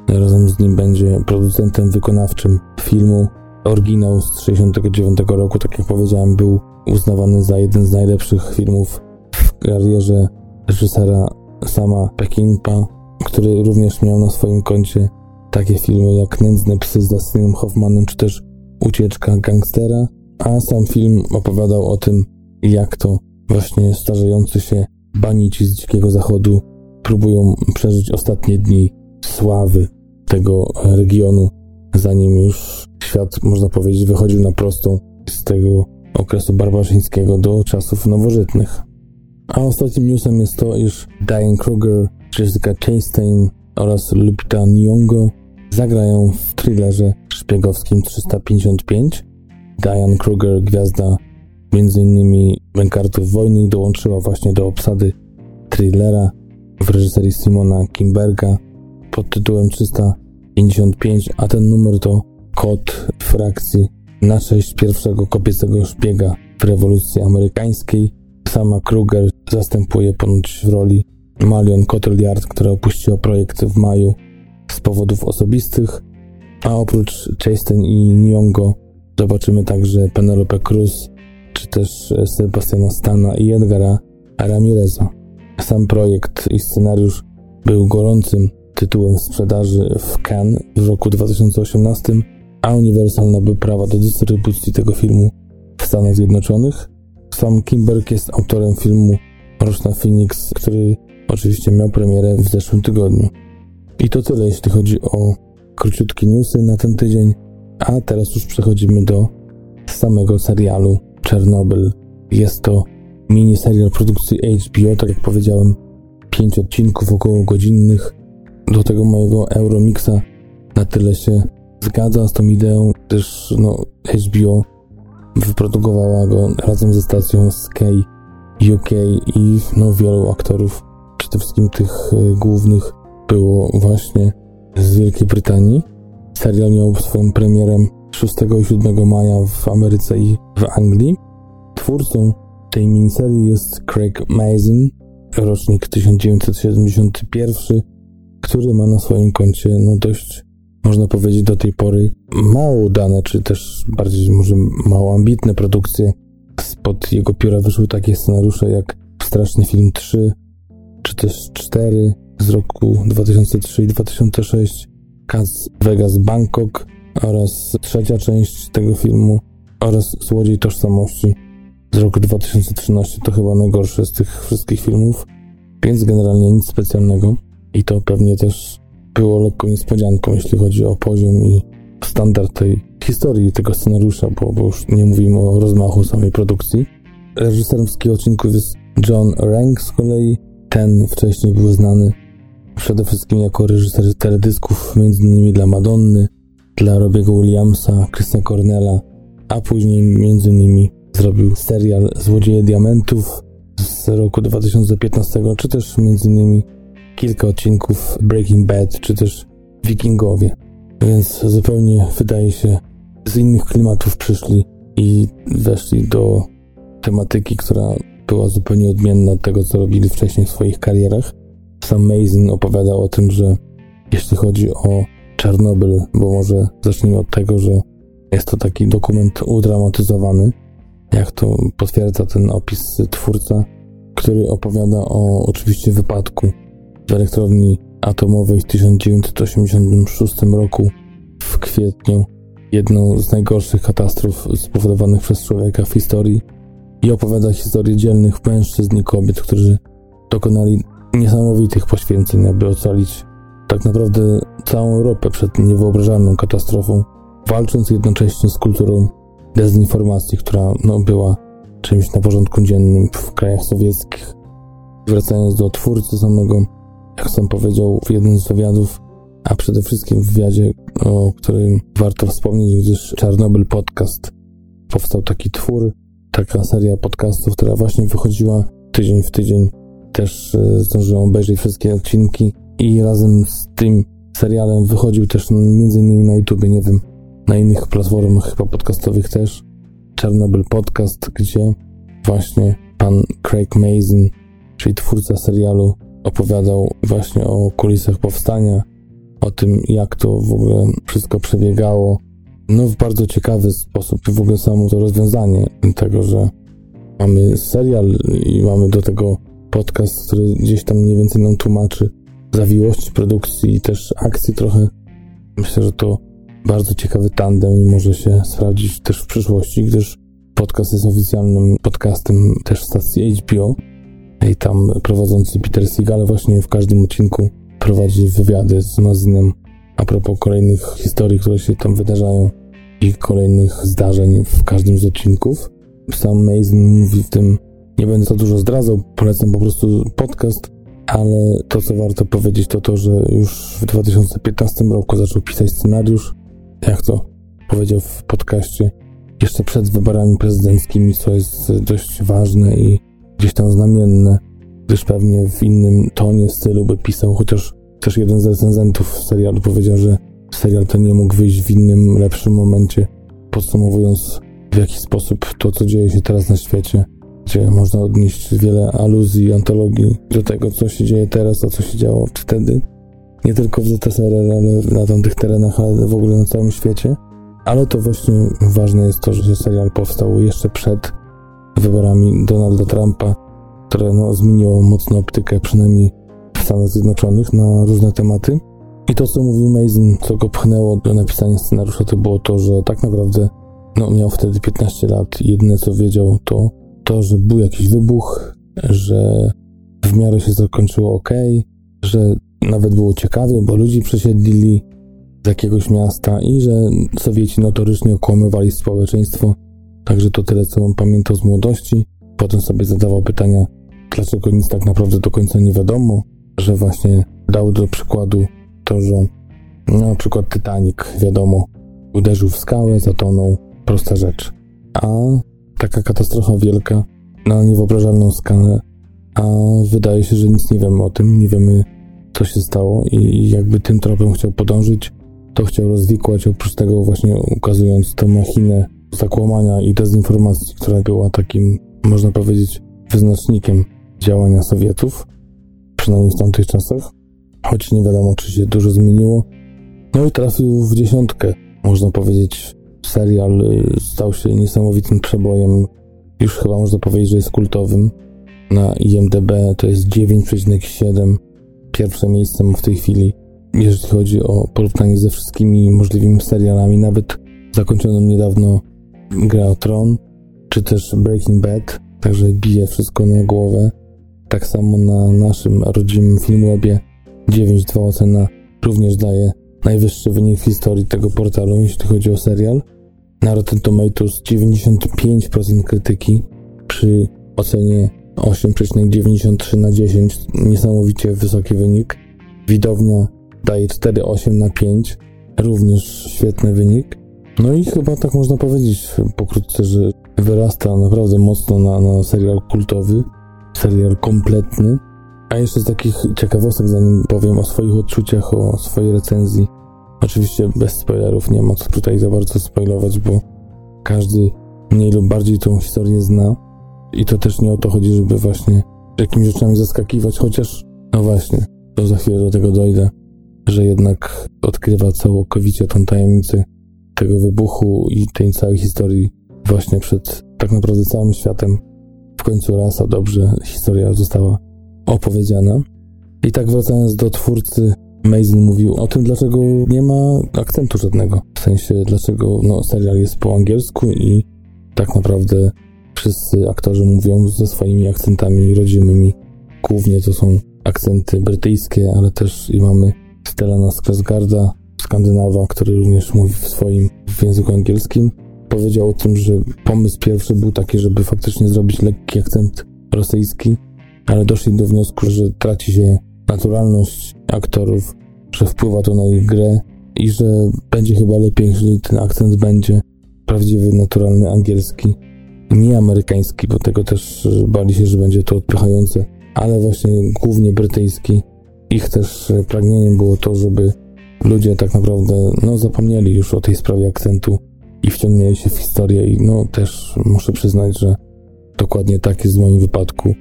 razem z nim będzie producentem wykonawczym filmu. Oryginał z 1969 roku, tak jak powiedziałem, był uznawany za jeden z najlepszych filmów w karierze reżysera Sama Peckinpa, który również miał na swoim koncie takie filmy jak Nędzne psy z Dustinem Hoffmanem, czy też Ucieczka gangstera, a sam film opowiadał o tym, jak to właśnie starzejący się banici z Dzikiego Zachodu próbują przeżyć ostatnie dni sławy tego regionu, zanim już świat, można powiedzieć, wychodził na prostą z tego okresu barbarzyńskiego do czasów nowożytnych. A ostatnim newsem jest to, iż Diane Kruger, Jessica Chastain oraz Lupita Nyong'o zagrają w thrillerze szpiegowskim 355. Diane Kruger, gwiazda m.in. Bękartów Wojny dołączyła właśnie do obsady thrillera w reżyserii Simona Kimberga pod tytułem 355, a ten numer to kod frakcji na cześć pierwszego kobiecego szpiega w rewolucji amerykańskiej. Sama Kruger zastępuje ponoć w roli Malion Cotillard, która opuściła projekt w maju z powodów osobistych, a oprócz Chasten i Nyong'o zobaczymy także Penelope Cruz, czy też Sebastiana Stana i Edgara Ramireza. Sam projekt i scenariusz był gorącym tytułem sprzedaży w Cannes w roku 2018, a Universal nabył prawa do dystrybucji tego filmu w Stanach Zjednoczonych. Sam Kimberg jest autorem filmu Roczna Phoenix, który oczywiście miał premierę w zeszłym tygodniu. I to tyle, jeśli chodzi o króciutkie newsy na ten tydzień, a teraz już przechodzimy do samego serialu Czernobyl. Jest to miniserial produkcji HBO, tak jak powiedziałem, pięć odcinków około godzinnych. Do tego mojego Euromixa na tyle się zgadza z tą ideą, gdyż no, HBO wyprodukowała go razem ze stacją Sky UK i no, wielu aktorów, przede wszystkim tych y, głównych, było właśnie z Wielkiej Brytanii. Serial miał swoją premierę 6 i 7 maja w Ameryce i w Anglii. Twórcą tej miniserii jest Craig Mazin, rocznik 1971, który ma na swoim koncie no dość, można powiedzieć, do tej pory mało dane, czy też bardziej może mało ambitne produkcje. Spod jego pióra wyszły takie scenariusze jak Straszny Film 3, czy też 4 z roku 2003 i 2006, Cats Vegas Bangkok oraz trzecia część tego filmu oraz Złodziej Tożsamości z roku 2013 to chyba najgorsze z tych wszystkich filmów, więc generalnie nic specjalnego i to pewnie też było lekką niespodzianką, jeśli chodzi o poziom i standard tej historii tego scenariusza, bo, bo już nie mówimy o rozmachu samej produkcji. Reżyserem wszystkich odcinków jest John Rank z kolei. Ten wcześniej był znany przede wszystkim jako reżyser teledysków, m.in. dla Madonny, dla Robiego Williamsa, Chrisa Cornella, a później m.in. zrobił serial Złodzieje Diamentów z roku 2015, czy też m.in. kilka odcinków Breaking Bad, czy też Wikingowie. Więc zupełnie wydaje się z innych klimatów przyszli i weszli do tematyki, która była zupełnie odmienna od tego, co robili wcześniej w swoich karierach. Sam Mazin opowiadał o tym, że jeśli chodzi o Czarnobyl, bo może zacznijmy od tego, że jest to taki dokument udramatyzowany, jak to potwierdza ten opis twórca, który opowiada o oczywiście wypadku w elektrowni atomowej w 1986 roku w kwietniu, jedną z najgorszych katastrof spowodowanych przez człowieka w historii i opowiada historię dzielnych mężczyzn i kobiet, którzy dokonali niesamowitych poświęceń, aby ocalić tak naprawdę całą Europę przed niewyobrażalną katastrofą, walcząc jednocześnie z kulturą dezinformacji, która no, była czymś na porządku dziennym w krajach sowieckich. Wracając do twórcy samego, jak sam powiedział w jednym z wywiadów, a przede wszystkim w wywiadzie, o którym warto wspomnieć, gdyż Czarnobyl Podcast powstał taki twór, taka seria podcastów, która właśnie wychodziła tydzień w tydzień. Też e, zdążyłem obejrzeć wszystkie odcinki i razem z tym serialem wychodził też innymi na YouTube, nie wiem, na innych platformach chyba podcastowych też. Czarnobyl Podcast, gdzie właśnie pan Craig Mazin, czyli twórca serialu, opowiadał właśnie o kulisach powstania, o tym, jak to w ogóle wszystko przebiegało. No, w bardzo ciekawy sposób w ogóle samo to rozwiązanie tego, że mamy serial i mamy do tego podcast, który gdzieś tam mniej więcej nam tłumaczy zawiłości produkcji i też akcji trochę. Myślę, że to bardzo ciekawy tandem i może się sprawdzić też w przyszłości, gdyż podcast jest oficjalnym podcastem też stacji HBO i tam prowadzący Peter Seagal właśnie w każdym odcinku prowadzi wywiady z Mazinem a propos kolejnych historii, które się tam wydarzają i kolejnych zdarzeń w każdym z odcinków. Sam Mazin mówi w tym, nie będę za dużo zdradzał, polecam po prostu podcast, ale to, co warto powiedzieć, to to, że już w 2015 roku zaczął pisać scenariusz, jak to powiedział w podcaście, jeszcze przed wyborami prezydenckimi, co jest dość ważne i gdzieś tam znamienne, gdyż pewnie w innym tonie, stylu by pisał, chociaż też jeden z recenzentów serialu powiedział, że serial ten nie mógł wyjść w innym, lepszym momencie, podsumowując w jaki sposób to, co dzieje się teraz na świecie, gdzie można odnieść wiele aluzji, antologii do tego, co się dzieje teraz, a co się działo wtedy. Nie tylko w ZSRR, ale na tamtych terenach, ale w ogóle na całym świecie. Ale to właśnie ważne jest to, że serial powstał jeszcze przed wyborami Donalda Trumpa, które no, zmieniło mocno optykę, przynajmniej w Stanach Zjednoczonych, na różne tematy. I to, co mówił Mason, co go pchnęło do napisania scenariusza, to było to, że tak naprawdę no, miał wtedy 15 lat i jedyne, co wiedział, to to, że był jakiś wybuch, że w miarę się zakończyło ok, że nawet było ciekawie, bo ludzi przesiedlili z jakiegoś miasta i że Sowieci notorycznie okłamywali społeczeństwo. Także to tyle, co on pamiętał z młodości. Potem sobie zadawał pytania, dlaczego nic tak naprawdę do końca nie wiadomo, że właśnie dał do przykładu to, że no, na przykład Titanic, wiadomo, uderzył w skałę, zatonął, prosta rzecz. A taka katastrofa wielka na niewyobrażalną skalę, a wydaje się, że nic nie wiemy o tym, nie wiemy co się stało i jakby tym tropem chciał podążyć, to chciał rozwikłać, oprócz tego właśnie ukazując tę machinę zakłamania i dezinformacji, która była takim, można powiedzieć, wyznacznikiem działania Sowietów, przynajmniej w tamtych czasach, choć nie wiadomo, czy się dużo zmieniło. No i trafił w dziesiątkę, można powiedzieć. Serial y, stał się niesamowitym przebojem. Już chyba można powiedzieć, że jest kultowym. Na IMDB to jest 9,7. Pierwsze miejsce w tej chwili, jeżeli chodzi o porównanie ze wszystkimi możliwymi serialami. Nawet zakończonym niedawno Gra o Tron, czy też Breaking Bad, także bije wszystko na głowę. Tak samo na naszym rodzimym Filmwebie 9.2 ocena również daje najwyższy wynik w historii tego portalu, jeśli chodzi o serial. Na Rotten Tomatoes 95% krytyki przy ocenie 8,93 na 10. Niesamowicie wysoki wynik. Widownia daje 4,8 na 5. Również świetny wynik. No i chyba tak można powiedzieć pokrótce, że wyrasta naprawdę mocno na, na serial kultowy, serial kompletny. A jeszcze z takich ciekawostek, zanim powiem o swoich odczuciach, o swojej recenzji. Oczywiście bez spoilerów, nie ma co tutaj za bardzo spoilować, bo każdy mniej lub bardziej tą historię zna. I to też nie o to chodzi, żeby właśnie jakimiś rzeczami zaskakiwać, chociaż, no właśnie, to za chwilę do tego dojdę, że jednak odkrywa całkowicie tą tajemnicę tego wybuchu i tej całej historii właśnie przed tak naprawdę całym światem. W końcu raz, a dobrze, historia została opowiedziana. I tak wracając do twórcy, Mason mówił o tym, dlaczego nie ma akcentu żadnego. W sensie, dlaczego no, serial jest po angielsku i tak naprawdę wszyscy aktorzy mówią ze swoimi akcentami rodzimymi. Głównie to są akcenty brytyjskie, ale też i mamy Stellana Skarsgarda, Skandynawa, który również mówi w swoim w języku angielskim. Powiedział o tym, że pomysł pierwszy był taki, żeby faktycznie zrobić lekki akcent rosyjski, ale doszli do wniosku, że traci się naturalność aktorów, że wpływa to na ich grę i że będzie chyba lepiej, jeżeli ten akcent będzie prawdziwy, naturalny angielski, nie amerykański, bo tego też bali się, że będzie to odpychające, ale właśnie głównie brytyjski. Ich też pragnieniem było to, żeby ludzie tak naprawdę no, zapomnieli już o tej sprawie akcentu i wciągnęli się w historię i no też muszę przyznać, że dokładnie tak jest w moim wypadku.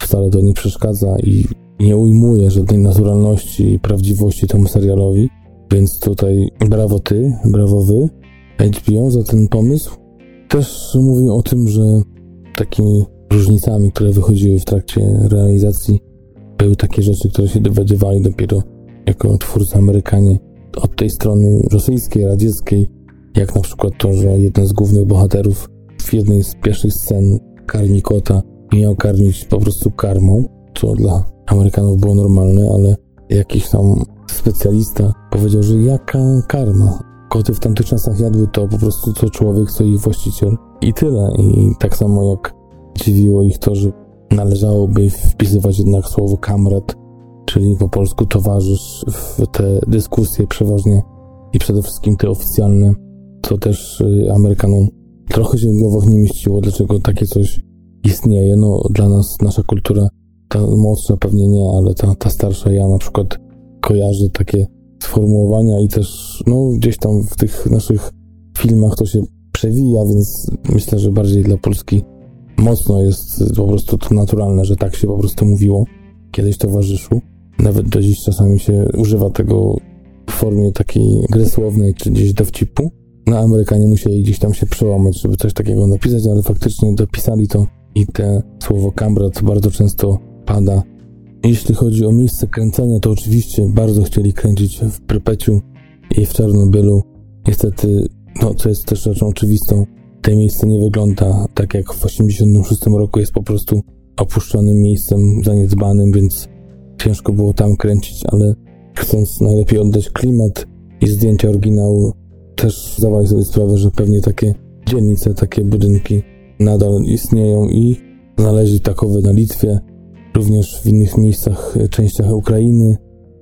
Wcale to nie przeszkadza i nie ujmuje żadnej naturalności i prawdziwości temu serialowi, więc tutaj brawo ty, brawo wy, HBO za ten pomysł. Też mówię o tym, że takimi różnicami, które wychodziły w trakcie realizacji, były takie rzeczy, które się dowiadywali dopiero jako twórcy Amerykanie od tej strony rosyjskiej, radzieckiej, jak na przykład to, że jeden z głównych bohaterów w jednej z pierwszych scen karmi kota miał karmić po prostu karmą, co dla Amerykanów było normalne, ale jakiś tam specjalista powiedział, że jaka karma? Koty w tamtych czasach jadły to po prostu co człowiek, co ich właściciel i tyle. I tak samo jak dziwiło ich to, że należałoby wpisywać jednak słowo kamrat, czyli po polsku towarzysz w te dyskusje przeważnie i przede wszystkim te oficjalne, co też y, Amerykanom trochę się w głowach nie mieściło, dlaczego takie coś istnieje. No, dla nas, nasza kultura, ta młodsza pewnie nie, ale ta, ta starsza ja na przykład kojarzy takie sformułowania i też, no, gdzieś tam w tych naszych filmach to się przewija, więc myślę, że bardziej dla Polski mocno jest po prostu to naturalne, że tak się po prostu mówiło kiedyś towarzyszu. Nawet do dziś czasami się używa tego w formie takiej gry słownej, czy gdzieś dowcipu. No Amerykanie musieli gdzieś tam się przełamać, żeby coś takiego napisać, ale faktycznie dopisali to i te słowo kambrat bardzo często pada. Jeśli chodzi o miejsce kręcenia, to oczywiście bardzo chcieli kręcić w Prypeciu i w Czarnobylu. Niestety, no co jest też rzeczą oczywistą, to miejsce nie wygląda tak jak w 86 roku, jest po prostu opuszczonym miejscem, zaniedbanym, więc ciężko było tam kręcić, ale chcąc najlepiej oddać klimat i zdjęcia oryginału, też zdawali sobie sprawę, że pewnie takie dzielnice, takie budynki nadal istnieją i znaleźli takowe na Litwie, również w innych miejscach, częściach Ukrainy,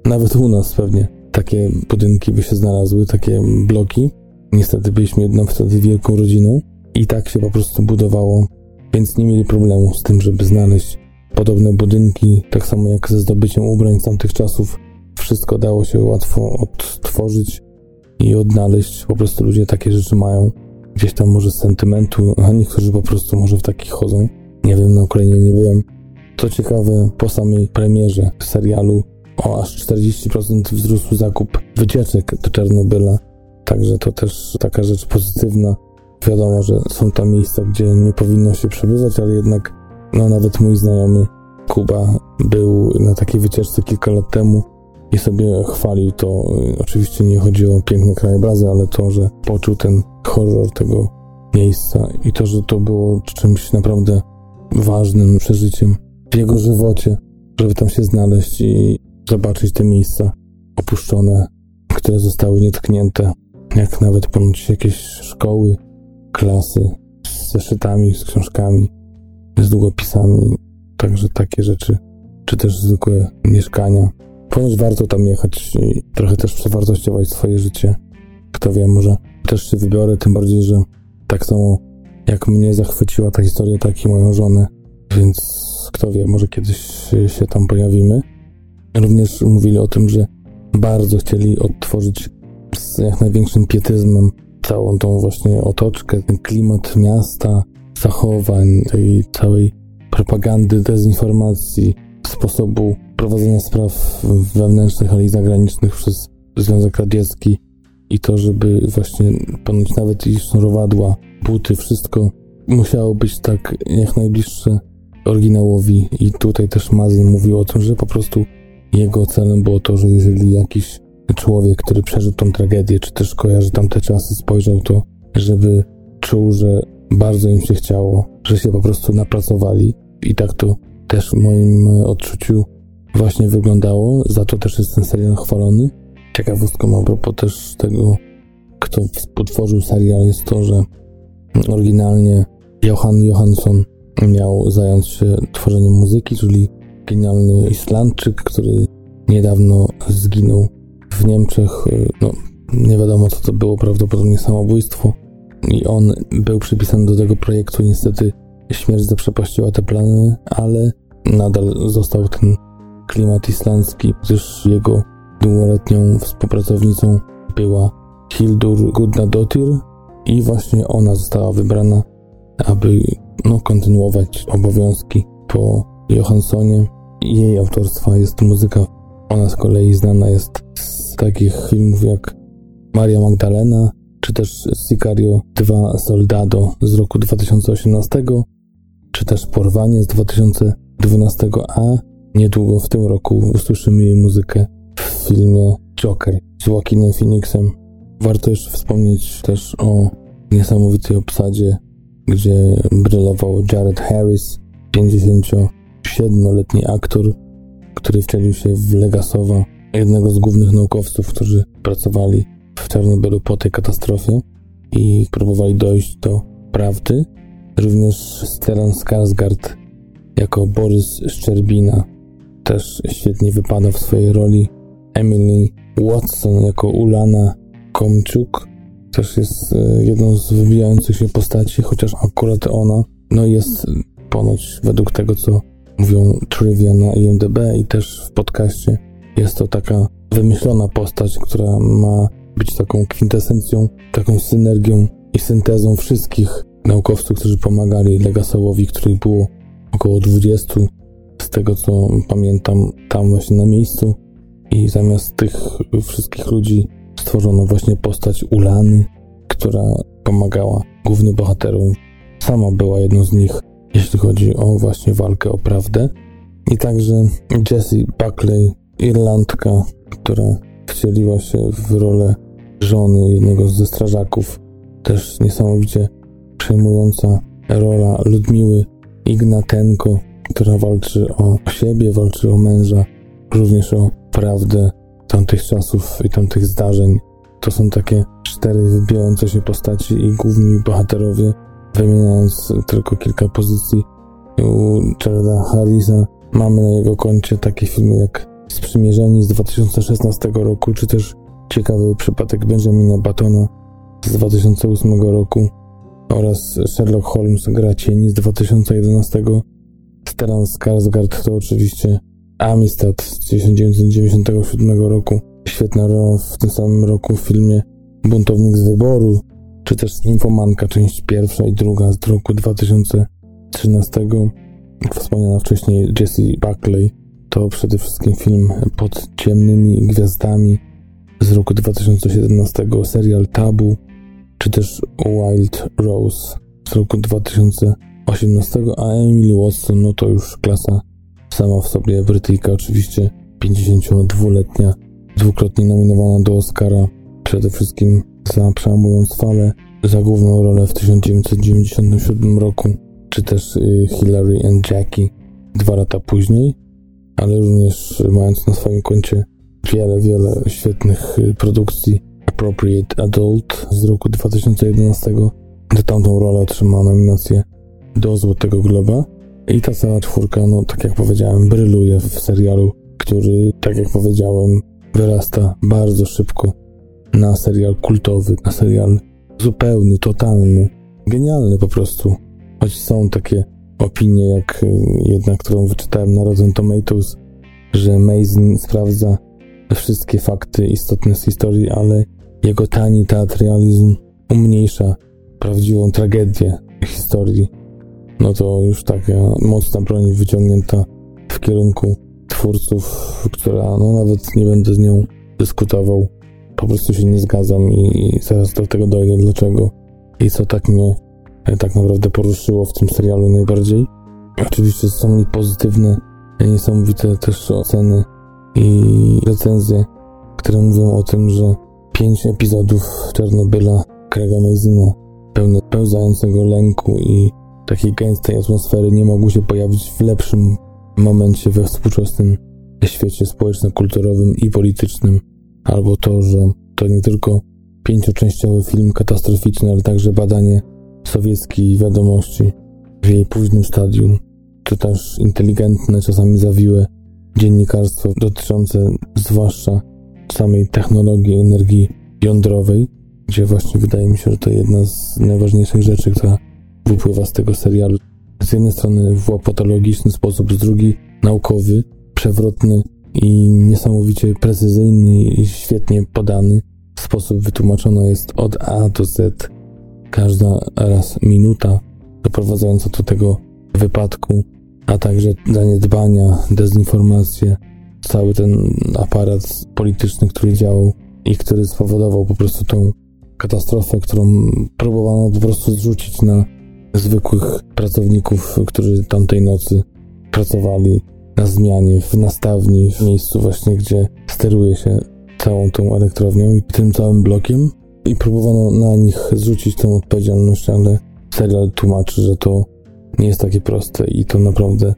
nawet u nas pewnie takie budynki by się znalazły, takie bloki. Niestety byliśmy jedną wtedy wielką rodziną i tak się po prostu budowało, więc nie mieli problemu z tym, żeby znaleźć podobne budynki, tak samo jak ze zdobyciem ubrań z tamtych czasów. Wszystko dało się łatwo odtworzyć i odnaleźć. Po prostu ludzie takie rzeczy mają gdzieś tam może z sentymentu, a niektórzy po prostu może w takich chodzą. Nie wiem, na Ukrainie nie byłem. Co ciekawe, po samej premierze serialu o aż 40% wzrósł zakup wycieczek do Czarnobyla. Także to też taka rzecz pozytywna. Wiadomo, że są tam miejsca, gdzie nie powinno się przebywać, ale jednak, no nawet mój znajomy Kuba był na takiej wycieczce kilka lat temu i sobie chwalił to. Oczywiście nie chodzi o piękne krajobrazy, ale to, że poczuł ten horror tego miejsca i to, że to było czymś naprawdę ważnym przeżyciem w jego żywocie, żeby tam się znaleźć i zobaczyć te miejsca opuszczone, które zostały nietknięte, jak nawet ponoć jakieś szkoły, klasy z zeszytami, z książkami, z długopisami, także takie rzeczy, czy też zwykłe mieszkania. Ponoć warto tam jechać i trochę też przewartościować swoje życie. Kto wie, może też się wybiorę, tym bardziej, że tak samo jak mnie zachwyciła ta historia, tak i moją żonę, więc kto wie, może kiedyś się tam pojawimy. Również mówili o tym, że bardzo chcieli odtworzyć z jak największym pietyzmem całą tą właśnie otoczkę, ten klimat miasta, zachowań, tej całej propagandy, dezinformacji, sposobu prowadzenia spraw wewnętrznych, ale i zagranicznych przez Związek Radziecki i to, żeby właśnie ponoć nawet i sznurowadła, buty, wszystko musiało być tak jak najbliższe oryginałowi. I tutaj też Mazin mówił o tym, że po prostu jego celem było to, że jeżeli jakiś człowiek, który przeżył tą tragedię, czy też kojarzy tamte czasy, spojrzał to, żeby czuł, że bardzo im się chciało, że się po prostu napracowali. I tak to też w moim odczuciu właśnie wyglądało, za to też jest ten serial chwalony. Ciekawostką a propos też tego, kto utworzył serial jest to, że oryginalnie Johan Johansson miał zająć się tworzeniem muzyki, czyli genialny Islandczyk, który niedawno zginął w Niemczech. No, nie wiadomo co to było, prawdopodobnie samobójstwo. I on był przypisany do tego projektu. Niestety śmierć zaprzepaściła te plany, ale nadal został ten klimat islandzki, gdyż jego długoletnią współpracownicą była Hildur Gudnadottir i właśnie ona została wybrana, aby no, kontynuować obowiązki po Johanssonie. Jej autorstwa jest muzyka. Ona z kolei znana jest z takich filmów jak Maria Magdalena, czy też Sicario 2 Soldado z roku 2018, czy też Porwanie z 2012, a niedługo w tym roku usłyszymy jej muzykę filmie Joker z Joaquinem Phoenixem. Warto jeszcze wspomnieć też o niesamowitej obsadzie, gdzie brylował Jared Harris, 57-letni aktor, który wcielił się w Legasowa, jednego z głównych naukowców, którzy pracowali w Czarnobylu po tej katastrofie i próbowali dojść do prawdy. Również Stellan Skarsgård jako Borys Szczerbina też świetnie wypada w swojej roli. Emily Watson jako Ulana Komczuk, też jest e, jedną z wybijających się postaci, chociaż akurat ona no jest ponoć według tego, co mówią trivia na IMDb i też w podcaście, jest to taka wymyślona postać, która ma być taką kwintesencją, taką synergią i syntezą wszystkich naukowców, którzy pomagali Legasowowi, których było około 20, z tego co pamiętam, tam właśnie na miejscu. I zamiast tych wszystkich ludzi stworzono właśnie postać Ulany, która pomagała głównym bohaterom. Sama była jedną z nich, jeśli chodzi o właśnie walkę o prawdę. I także Jessie Buckley, Irlandka, która wcieliła się w rolę żony jednego ze strażaków. Też niesamowicie przejmująca rola Ludmiły Ignatenko, która walczy o siebie, walczy o męża, również o prawdę tamtych czasów i tamtych zdarzeń. To są takie cztery wybijające się postaci i główni bohaterowie, wymieniając tylko kilka pozycji. U Jareda Harrisa mamy na jego koncie takie filmy jak Sprzymierzeni z 2016 roku, czy też ciekawy przypadek Benjamina Batona z 2008 roku oraz Sherlock Holmes Gra Cieni z 2011. Stellan Skarsgård to oczywiście Amistad z 1997 roku. Świetna rola w tym samym roku w filmie Buntownik z Wyboru, czy też Infomanka, część pierwsza i druga z roku 2013. Wspomniana wcześniej Jessie Buckley to przede wszystkim film pod ciemnymi gwiazdami z roku 2017, serial Tabu, czy też Wild Rose z roku 2018, a Emily Watson no to już klasa sama w sobie Brytyjka, oczywiście 52-letnia, dwukrotnie nominowana do Oscara, przede wszystkim za Przełamując Falę, za główną rolę w 1997 roku, czy też y, Hillary and Jackie dwa lata później, ale również mając na swoim koncie wiele, wiele świetnych y, produkcji Appropriate Adult z roku 2011. Za tamtą rolę otrzymała nominację do Złotego Globa. I ta cała czwórka, no tak jak powiedziałem, bryluje w serialu, który, tak jak powiedziałem, wyrasta bardzo szybko na serial kultowy, na serial zupełny, totalny, genialny po prostu. Choć są takie opinie, jak y, jedna, którą wyczytałem na Rotten Tomatoes, że Mason sprawdza wszystkie fakty istotne z historii, ale jego tani teatralizm umniejsza prawdziwą tragedię historii. No to już taka mocna broń wyciągnięta w kierunku twórców, która no nawet nie będę z nią dyskutował. Po prostu się nie zgadzam i zaraz do tego dojdę dlaczego i co tak mnie e, tak naprawdę poruszyło w tym serialu najbardziej. Oczywiście są pozytywne, niesamowite też oceny i recenzje, które mówią o tym, że pięć epizodów Czarnobyla Craiga Mazina, pełne pełzającego lęku i takiej gęstej atmosfery nie mogły się pojawić w lepszym momencie we współczesnym świecie społeczno-kulturowym i politycznym, albo to, że to nie tylko pięcioczęściowy film katastroficzny, ale także badanie sowieckiej wiadomości w jej późnym stadium, to też inteligentne, czasami zawiłe dziennikarstwo dotyczące zwłaszcza samej technologii energii jądrowej, gdzie właśnie wydaje mi się, że to jedna z najważniejszych rzeczy, która wypływa z tego serialu. Z jednej strony w łopatologiczny sposób, z drugiej naukowy, przewrotny i niesamowicie precyzyjny i świetnie podany sposób wytłumaczona jest od A do Z. Każda raz minuta doprowadzająca do tego wypadku, a także zaniedbania, dezinformacje, cały ten aparat polityczny, który działał i który spowodował po prostu tą katastrofę, którą próbowano po prostu zrzucić na zwykłych pracowników, którzy tamtej nocy pracowali na zmianie, w nastawni, w miejscu właśnie, gdzie steruje się całą tą elektrownią i tym całym blokiem i próbowano na nich zrzucić tę odpowiedzialność, ale serial tłumaczy, że to nie jest takie proste i to naprawdę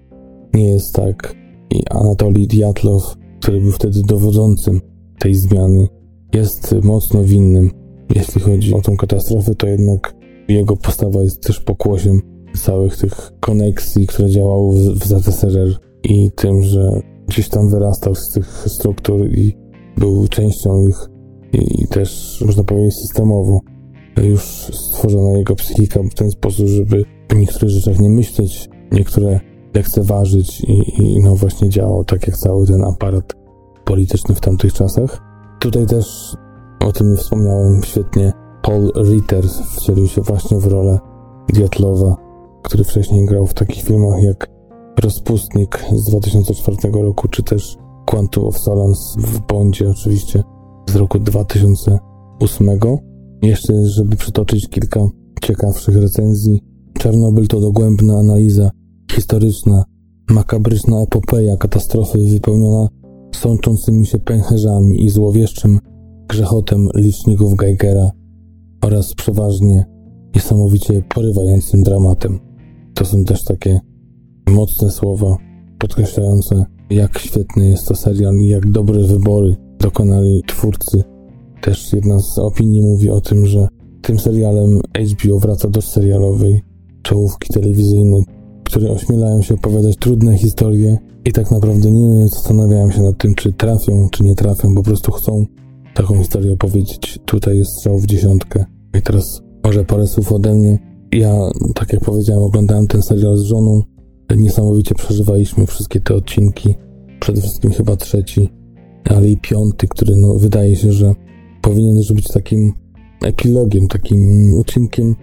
nie jest tak. I Anatolij Diatlow, który był wtedy dowodzącym tej zmiany, jest mocno winnym. Jeśli chodzi o tą katastrofę, to jednak jego postawa jest też pokłosiem całych tych koneksji, które działały w ZSRR i tym, że gdzieś tam wyrastał z tych struktur i był częścią ich i, i też, można powiedzieć, systemowo już stworzona jego psychika w ten sposób, żeby o niektórych rzeczach nie myśleć, niektóre lekceważyć i, i no właśnie działał tak jak cały ten aparat polityczny w tamtych czasach. Tutaj też o tym nie wspomniałem świetnie. Paul Ritter wcielił się właśnie w rolę Diatlowa, który wcześniej grał w takich filmach jak Rozpustnik z 2004 roku, czy też Quantum of Solace w Bondzie oczywiście z roku 2008. Jeszcze, żeby przytoczyć kilka ciekawszych recenzji. Czarnobyl to dogłębna analiza historyczna, makabryczna epopeja katastrofy wypełniona sączącymi się pęcherzami i złowieszczym grzechotem liczników Geigera oraz przeważnie niesamowicie porywającym dramatem. To są też takie mocne słowa podkreślające, jak świetny jest to serial i jak dobre wybory dokonali twórcy. Też jedna z opinii mówi o tym, że tym serialem HBO wraca do serialowej czołówki telewizyjnej, które ośmielają się opowiadać trudne historie i tak naprawdę nie zastanawiają się nad tym, czy trafią, czy nie trafią, po prostu chcą taką historię opowiedzieć. Tutaj jest strzał w dziesiątkę. I teraz może parę słów ode mnie. Ja, tak jak powiedziałem, oglądałem ten serial z żoną. Niesamowicie przeżywaliśmy wszystkie te odcinki. Przede wszystkim chyba trzeci, ale i piąty, który no, wydaje się, że powinien już być takim epilogiem, takim odcinkiem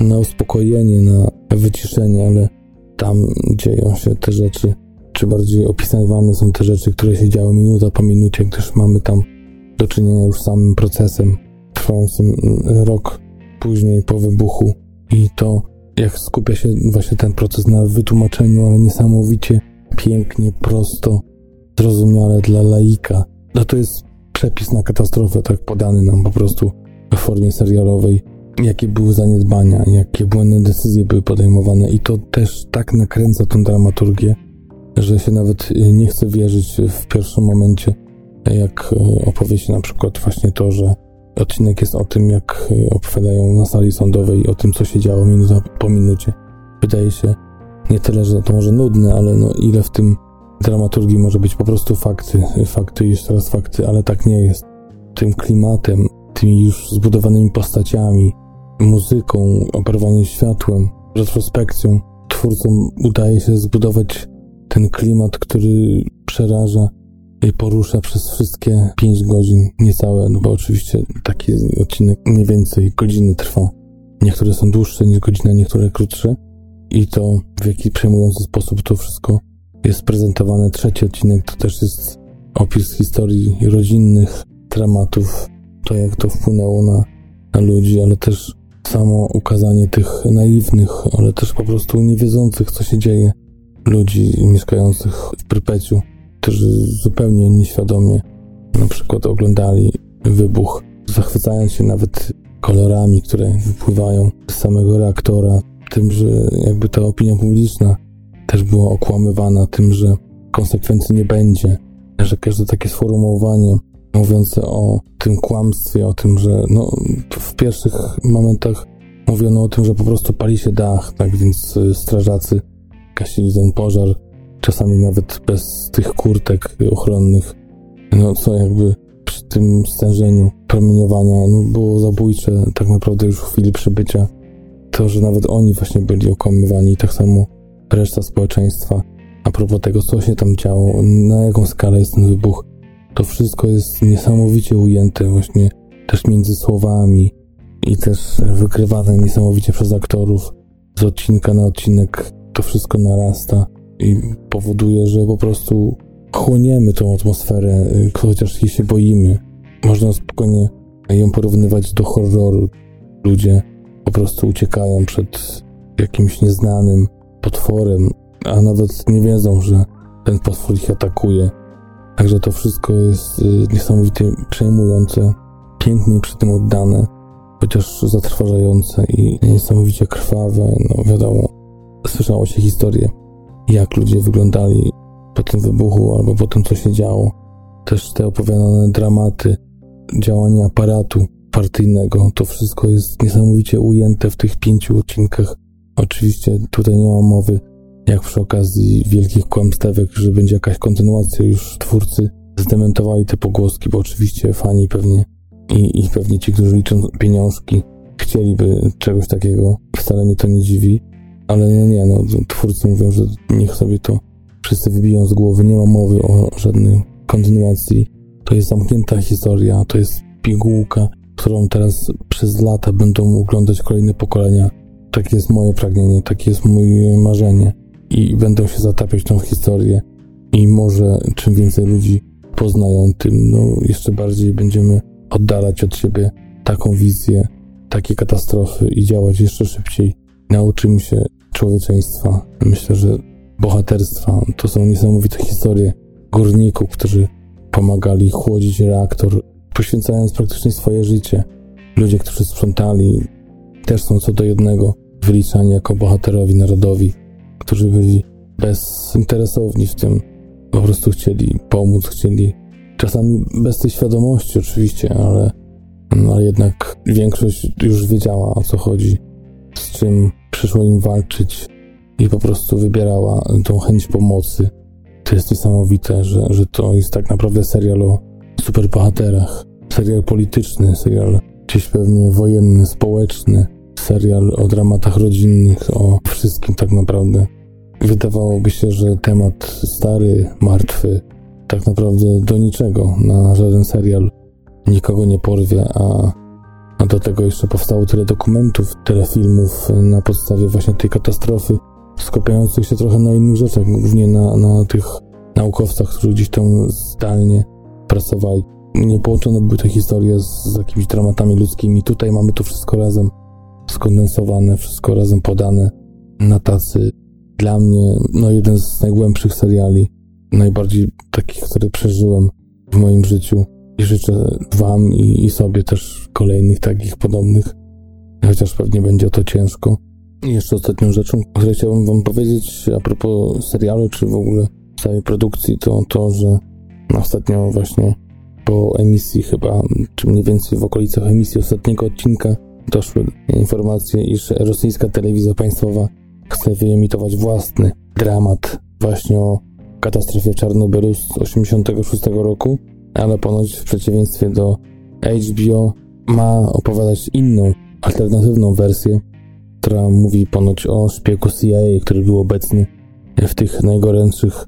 na uspokojenie, na wyciszenie, ale tam dzieją się te rzeczy, czy bardziej opisywane są te rzeczy, które się działy minuta po minucie, gdyż mamy tam do czynienia już samym procesem trwającym rok później po wybuchu i to jak skupia się właśnie ten proces na wytłumaczeniu, ale niesamowicie pięknie, prosto, zrozumiale dla laika. No to jest przepis na katastrofę, tak podany nam po prostu w formie serialowej. Jakie były zaniedbania, jakie błędne decyzje były podejmowane, i to też tak nakręca tą dramaturgię, że się nawet nie chce wierzyć w pierwszym momencie, jak e, opowie się na przykład właśnie to, że odcinek jest o tym, jak e, opowiadają na sali sądowej o tym, co się działo minuta po minucie. Wydaje się nie tyle, że to może nudne, ale no ile w tym dramaturgii może być po prostu fakty, fakty i jeszcze raz fakty, ale tak nie jest. Tym klimatem, tymi już zbudowanymi postaciami, muzyką, operowaniem światłem, retrospekcją, twórcom udaje się zbudować ten klimat, który przeraża porusza przez wszystkie 5 godzin, niecałe, no bo oczywiście taki odcinek mniej więcej godziny trwa. Niektóre są dłuższe niż godzina, niektóre krótsze. I to w jaki przejmujący sposób to wszystko jest prezentowane. Trzeci odcinek to też jest opis historii rodzinnych, dramatów, to jak to wpłynęło na, na ludzi, ale też samo ukazanie tych naiwnych, ale też po prostu niewiedzących, co się dzieje, ludzi mieszkających w Prypeciu, którzy zupełnie nieświadomie na przykład oglądali wybuch, zachwycając się nawet kolorami, które wypływają z samego reaktora, tym, że jakby ta opinia publiczna też była okłamywana tym, że konsekwencji nie będzie, że każde takie sformułowanie mówiące o tym kłamstwie, o tym, że no, w pierwszych momentach mówiono o tym, że po prostu pali się dach, tak więc y, strażacy gasili ten pożar, czasami nawet bez tych kurtek ochronnych, no co jakby przy tym stężeniu promieniowania no, było zabójcze tak naprawdę już w chwili przybycia. To, że nawet oni właśnie byli okłamywani, tak samo reszta społeczeństwa. A propos tego, co się tam działo, na jaką skalę jest ten wybuch, to wszystko jest niesamowicie ujęte właśnie też między słowami i też wykrywane niesamowicie przez aktorów. Z odcinka na odcinek to wszystko narasta i powoduje, że po prostu chłoniemy tą atmosferę, chociaż jej się boimy. Można spokojnie ją porównywać do horroru. Ludzie po prostu uciekają przed jakimś nieznanym potworem, a nawet nie wiedzą, że ten potwór ich atakuje. Także to wszystko jest y, niesamowicie przejmujące, pięknie przy tym oddane, chociaż zatrważające i niesamowicie krwawe. No wiadomo, słyszało się historie, jak ludzie wyglądali po tym wybuchu albo po tym, co się działo. Też te opowiadane dramaty, działania aparatu partyjnego, to wszystko jest niesamowicie ujęte w tych pięciu odcinkach. Oczywiście tutaj nie ma mowy jak przy okazji wielkich kłamstewek, że będzie jakaś kontynuacja, już twórcy zdementowali te pogłoski, bo oczywiście fani pewnie i, i pewnie ci, którzy liczą pieniążki, chcieliby czegoś takiego. Wcale mnie to nie dziwi, ale no nie, no twórcy mówią, że niech sobie to wszyscy wybiją z głowy. Nie ma mowy o żadnej kontynuacji. To jest zamknięta historia, to jest pigułka, którą teraz przez lata będą oglądać kolejne pokolenia. Takie jest moje pragnienie, takie jest moje marzenie. I będą się zatapiać tą historię. I może czym więcej ludzi poznają, tym no, jeszcze bardziej będziemy oddalać od siebie taką wizję, takie katastrofy i działać jeszcze szybciej. Nauczymy się człowieczeństwa. Myślę, że bohaterstwa to są niesamowite historie górników, którzy pomagali chłodzić reaktor, poświęcając praktycznie swoje życie. Ludzie, którzy sprzątali, też są co do jednego wyliczani jako bohaterowi narodowi, którzy byli bezinteresowni w tym, po prostu chcieli pomóc, chcieli czasami bez tej świadomości oczywiście, ale, ale jednak większość już wiedziała o co chodzi, z czym przyszło im walczyć i po prostu wybierała tą chęć pomocy. To jest niesamowite, że, że to jest tak naprawdę serial o superbohaterach, serial polityczny, serial gdzieś pewnie wojenny, społeczny, serial o dramatach rodzinnych, o wszystkim tak naprawdę. Wydawałoby się, że temat stary, martwy, tak naprawdę do niczego, na żaden serial nikogo nie porwie, a, a do tego jeszcze powstało tyle dokumentów, tyle filmów na podstawie właśnie tej katastrofy, skupiających się trochę na innych rzeczach, głównie na, na tych naukowcach, którzy gdzieś tam zdalnie pracowali. Nie połączone były te historie z, z jakimiś dramatami ludzkimi. Tutaj mamy to wszystko razem skondensowane, wszystko razem podane na tacy. Dla mnie, no jeden z najgłębszych seriali, najbardziej takich, które przeżyłem w moim życiu i życzę wam i, i sobie też kolejnych takich podobnych, chociaż pewnie będzie to ciężko. I jeszcze ostatnią rzeczą, o której chciałbym wam powiedzieć a propos serialu, czy w ogóle całej produkcji, to to, że ostatnio właśnie po emisji chyba, czy mniej więcej w okolicach emisji ostatniego odcinka doszły informacje, iż rosyjska telewizja państwowa chce wyemitować własny dramat właśnie o katastrofie Czarnobylu z 1986 roku, ale ponoć w przeciwieństwie do HBO ma opowiadać inną, alternatywną wersję, która mówi ponoć o szpiegu CIA, który był obecny w tych najgorętszych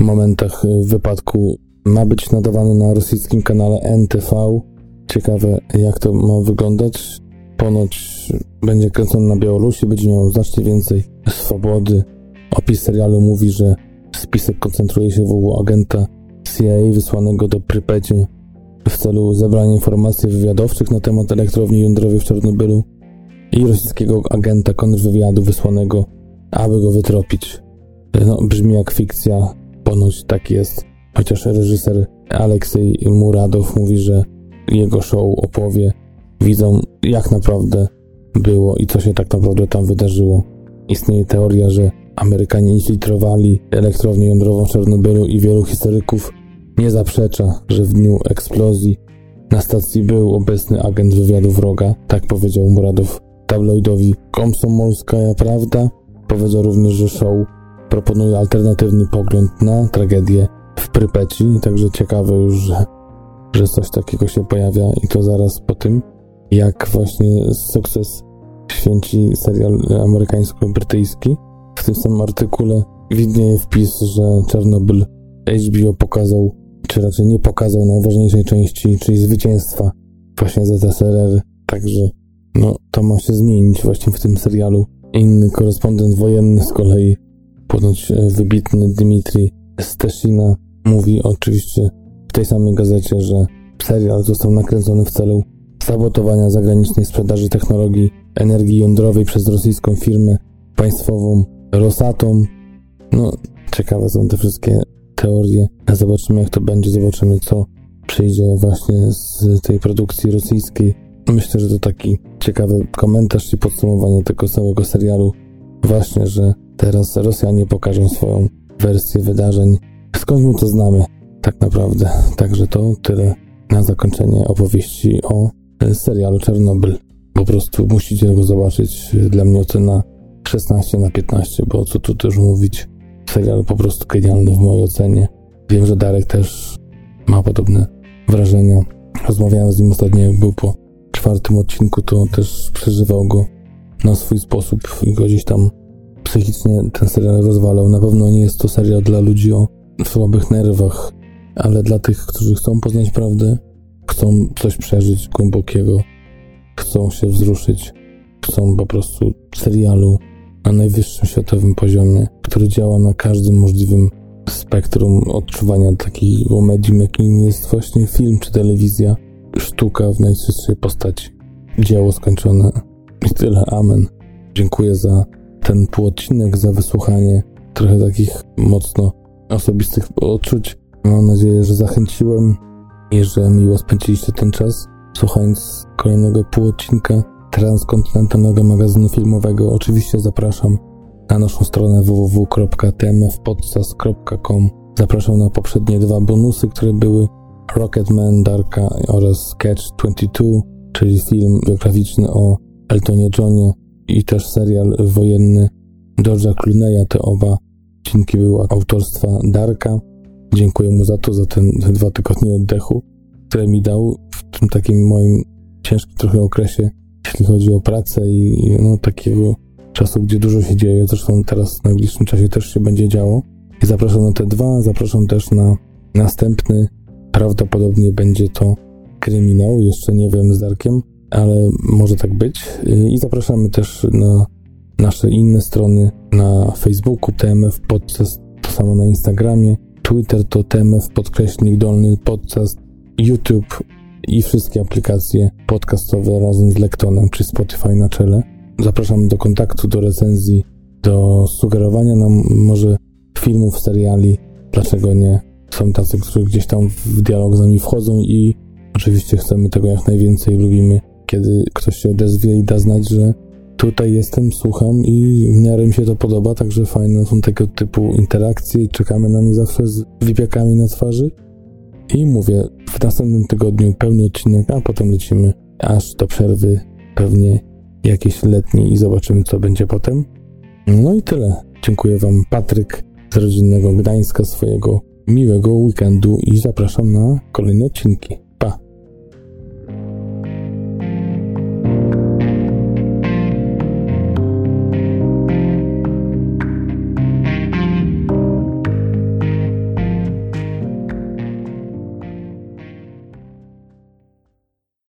momentach wypadku. Ma być nadawany na rosyjskim kanale NTV. Ciekawe, jak to ma wyglądać. Ponoć będzie kręcony na Białorusi, będzie miał znacznie więcej swobody. Opis serialu mówi, że spisek koncentruje się wokół agenta CIA wysłanego do Prypeci w celu zebrania informacji wywiadowczych na temat elektrowni jądrowej w Czarnobylu i rosyjskiego agenta kontrwywiadu wysłanego, aby go wytropić. No, brzmi jak fikcja, ponoć tak jest. Chociaż reżyser Aleksiej Muradow mówi, że jego show opowie widzą, jak naprawdę było i co się tak naprawdę tam wydarzyło. Istnieje teoria, że Amerykanie infiltrowali elektrownię jądrową w Czarnobylu i wielu historyków nie zaprzecza, że w dniu eksplozji na stacji był obecny agent wywiadu wroga, tak powiedział Muradow tabloidowi Komsomolskaja Prawda. Powiedział również, że show proponuje alternatywny pogląd na tragedię w Prypeci, także ciekawe już, że, że coś takiego się pojawia i to zaraz po tym, jak właśnie sukces święci serial amerykańsko-brytyjski. W tym samym artykule widnieje wpis, że Czarnobyl HBO pokazał, czy raczej nie pokazał najważniejszej części, czyli zwycięstwa właśnie ZSRR. Także no, to ma się zmienić właśnie w tym serialu. Inny korespondent wojenny z kolei, ponoć e, wybitny Dmitri Steshina, mówi oczywiście w tej samej gazecie, że serial został nakręcony w celu sabotowania zagranicznej sprzedaży technologii energii jądrowej przez rosyjską firmę państwową Rosatom. No, ciekawe są te wszystkie teorie. Zobaczymy, jak to będzie, zobaczymy, co przyjdzie właśnie z tej produkcji rosyjskiej. Myślę, że to taki ciekawy komentarz i podsumowanie tego całego serialu. Właśnie, że teraz Rosjanie pokażą swoją wersję wydarzeń. Skąd my to znamy, tak naprawdę. Także to tyle na zakończenie opowieści o serialu Czarnobyl. Po prostu musicie go zobaczyć. Dla mnie ocena 16 na 15, bo co tu też mówić. Serial po prostu genialny w mojej ocenie. Wiem, że Darek też ma podobne wrażenia. Rozmawiałem z nim ostatnio, jak był po czwartym odcinku, to też przeżywał go na swój sposób i go gdzieś tam psychicznie ten serial rozwalał. Na pewno nie jest to serial dla ludzi o słabych nerwach, ale dla tych, którzy chcą poznać prawdę, chcą coś przeżyć głębokiego, chcą się wzruszyć, chcą po prostu serialu na najwyższym światowym poziomie, który działa na każdym możliwym spektrum odczuwania takiego medium, jakim jest właśnie film czy telewizja, sztuka w najczystszej postaci. Dzieło skończone. I tyle. Amen. Dziękuję za ten półodcinek, za wysłuchanie trochę takich mocno osobistych odczuć. Mam nadzieję, że zachęciłem i że miło spędziliście ten czas, słuchając kolejnego półodcinka transkontynentalnego magazynu filmowego. Oczywiście zapraszam na naszą stronę www.tmfpodcast.com. Zapraszam na poprzednie dwa bonusy, które były Rocketman Darka oraz Catch 22, czyli film biograficzny o Eltonie Johnie i też serial wojenny George'a Clooney'a. Te oba odcinki były autorstwa Darka. Dziękuję mu za to, za ten, te dwa tygodnie oddechu, które mi dał w tym takim moim ciężkim trochę okresie, jeśli chodzi o pracę i, i no, takiego czasu, gdzie dużo się dzieje. Zresztą teraz w najbliższym czasie też się będzie działo. I zapraszam na te dwa, zapraszam też na następny. Prawdopodobnie będzie to kryminał, jeszcze nie wiem z Darkiem, ale może tak być. I zapraszamy też na nasze inne strony na Facebooku TMF Podcast, to samo na Instagramie, Twitter to TMF podkreśnik dolny podcast, YouTube i wszystkie aplikacje podcastowe razem z Lektonem czy Spotify na czele. Zapraszam do kontaktu, do recenzji, do sugerowania nam może filmów, seriali, dlaczego nie. Są tacy, którzy gdzieś tam w dialog z nami wchodzą i oczywiście chcemy tego jak najwięcej. Lubimy, kiedy ktoś się odezwie i da znać, że tutaj jestem, słucham i w miarę mi się to podoba, także fajne są tego typu interakcje i czekamy na nie zawsze z wypiekami na twarzy. I mówię, w następnym tygodniu pełny odcinek, a potem lecimy aż do przerwy pewnie jakieś letnie i zobaczymy, co będzie potem. No i tyle. Dziękuję Wam, Patryk z rodzinnego Gdańska, swojego miłego weekendu i zapraszam na kolejne odcinki.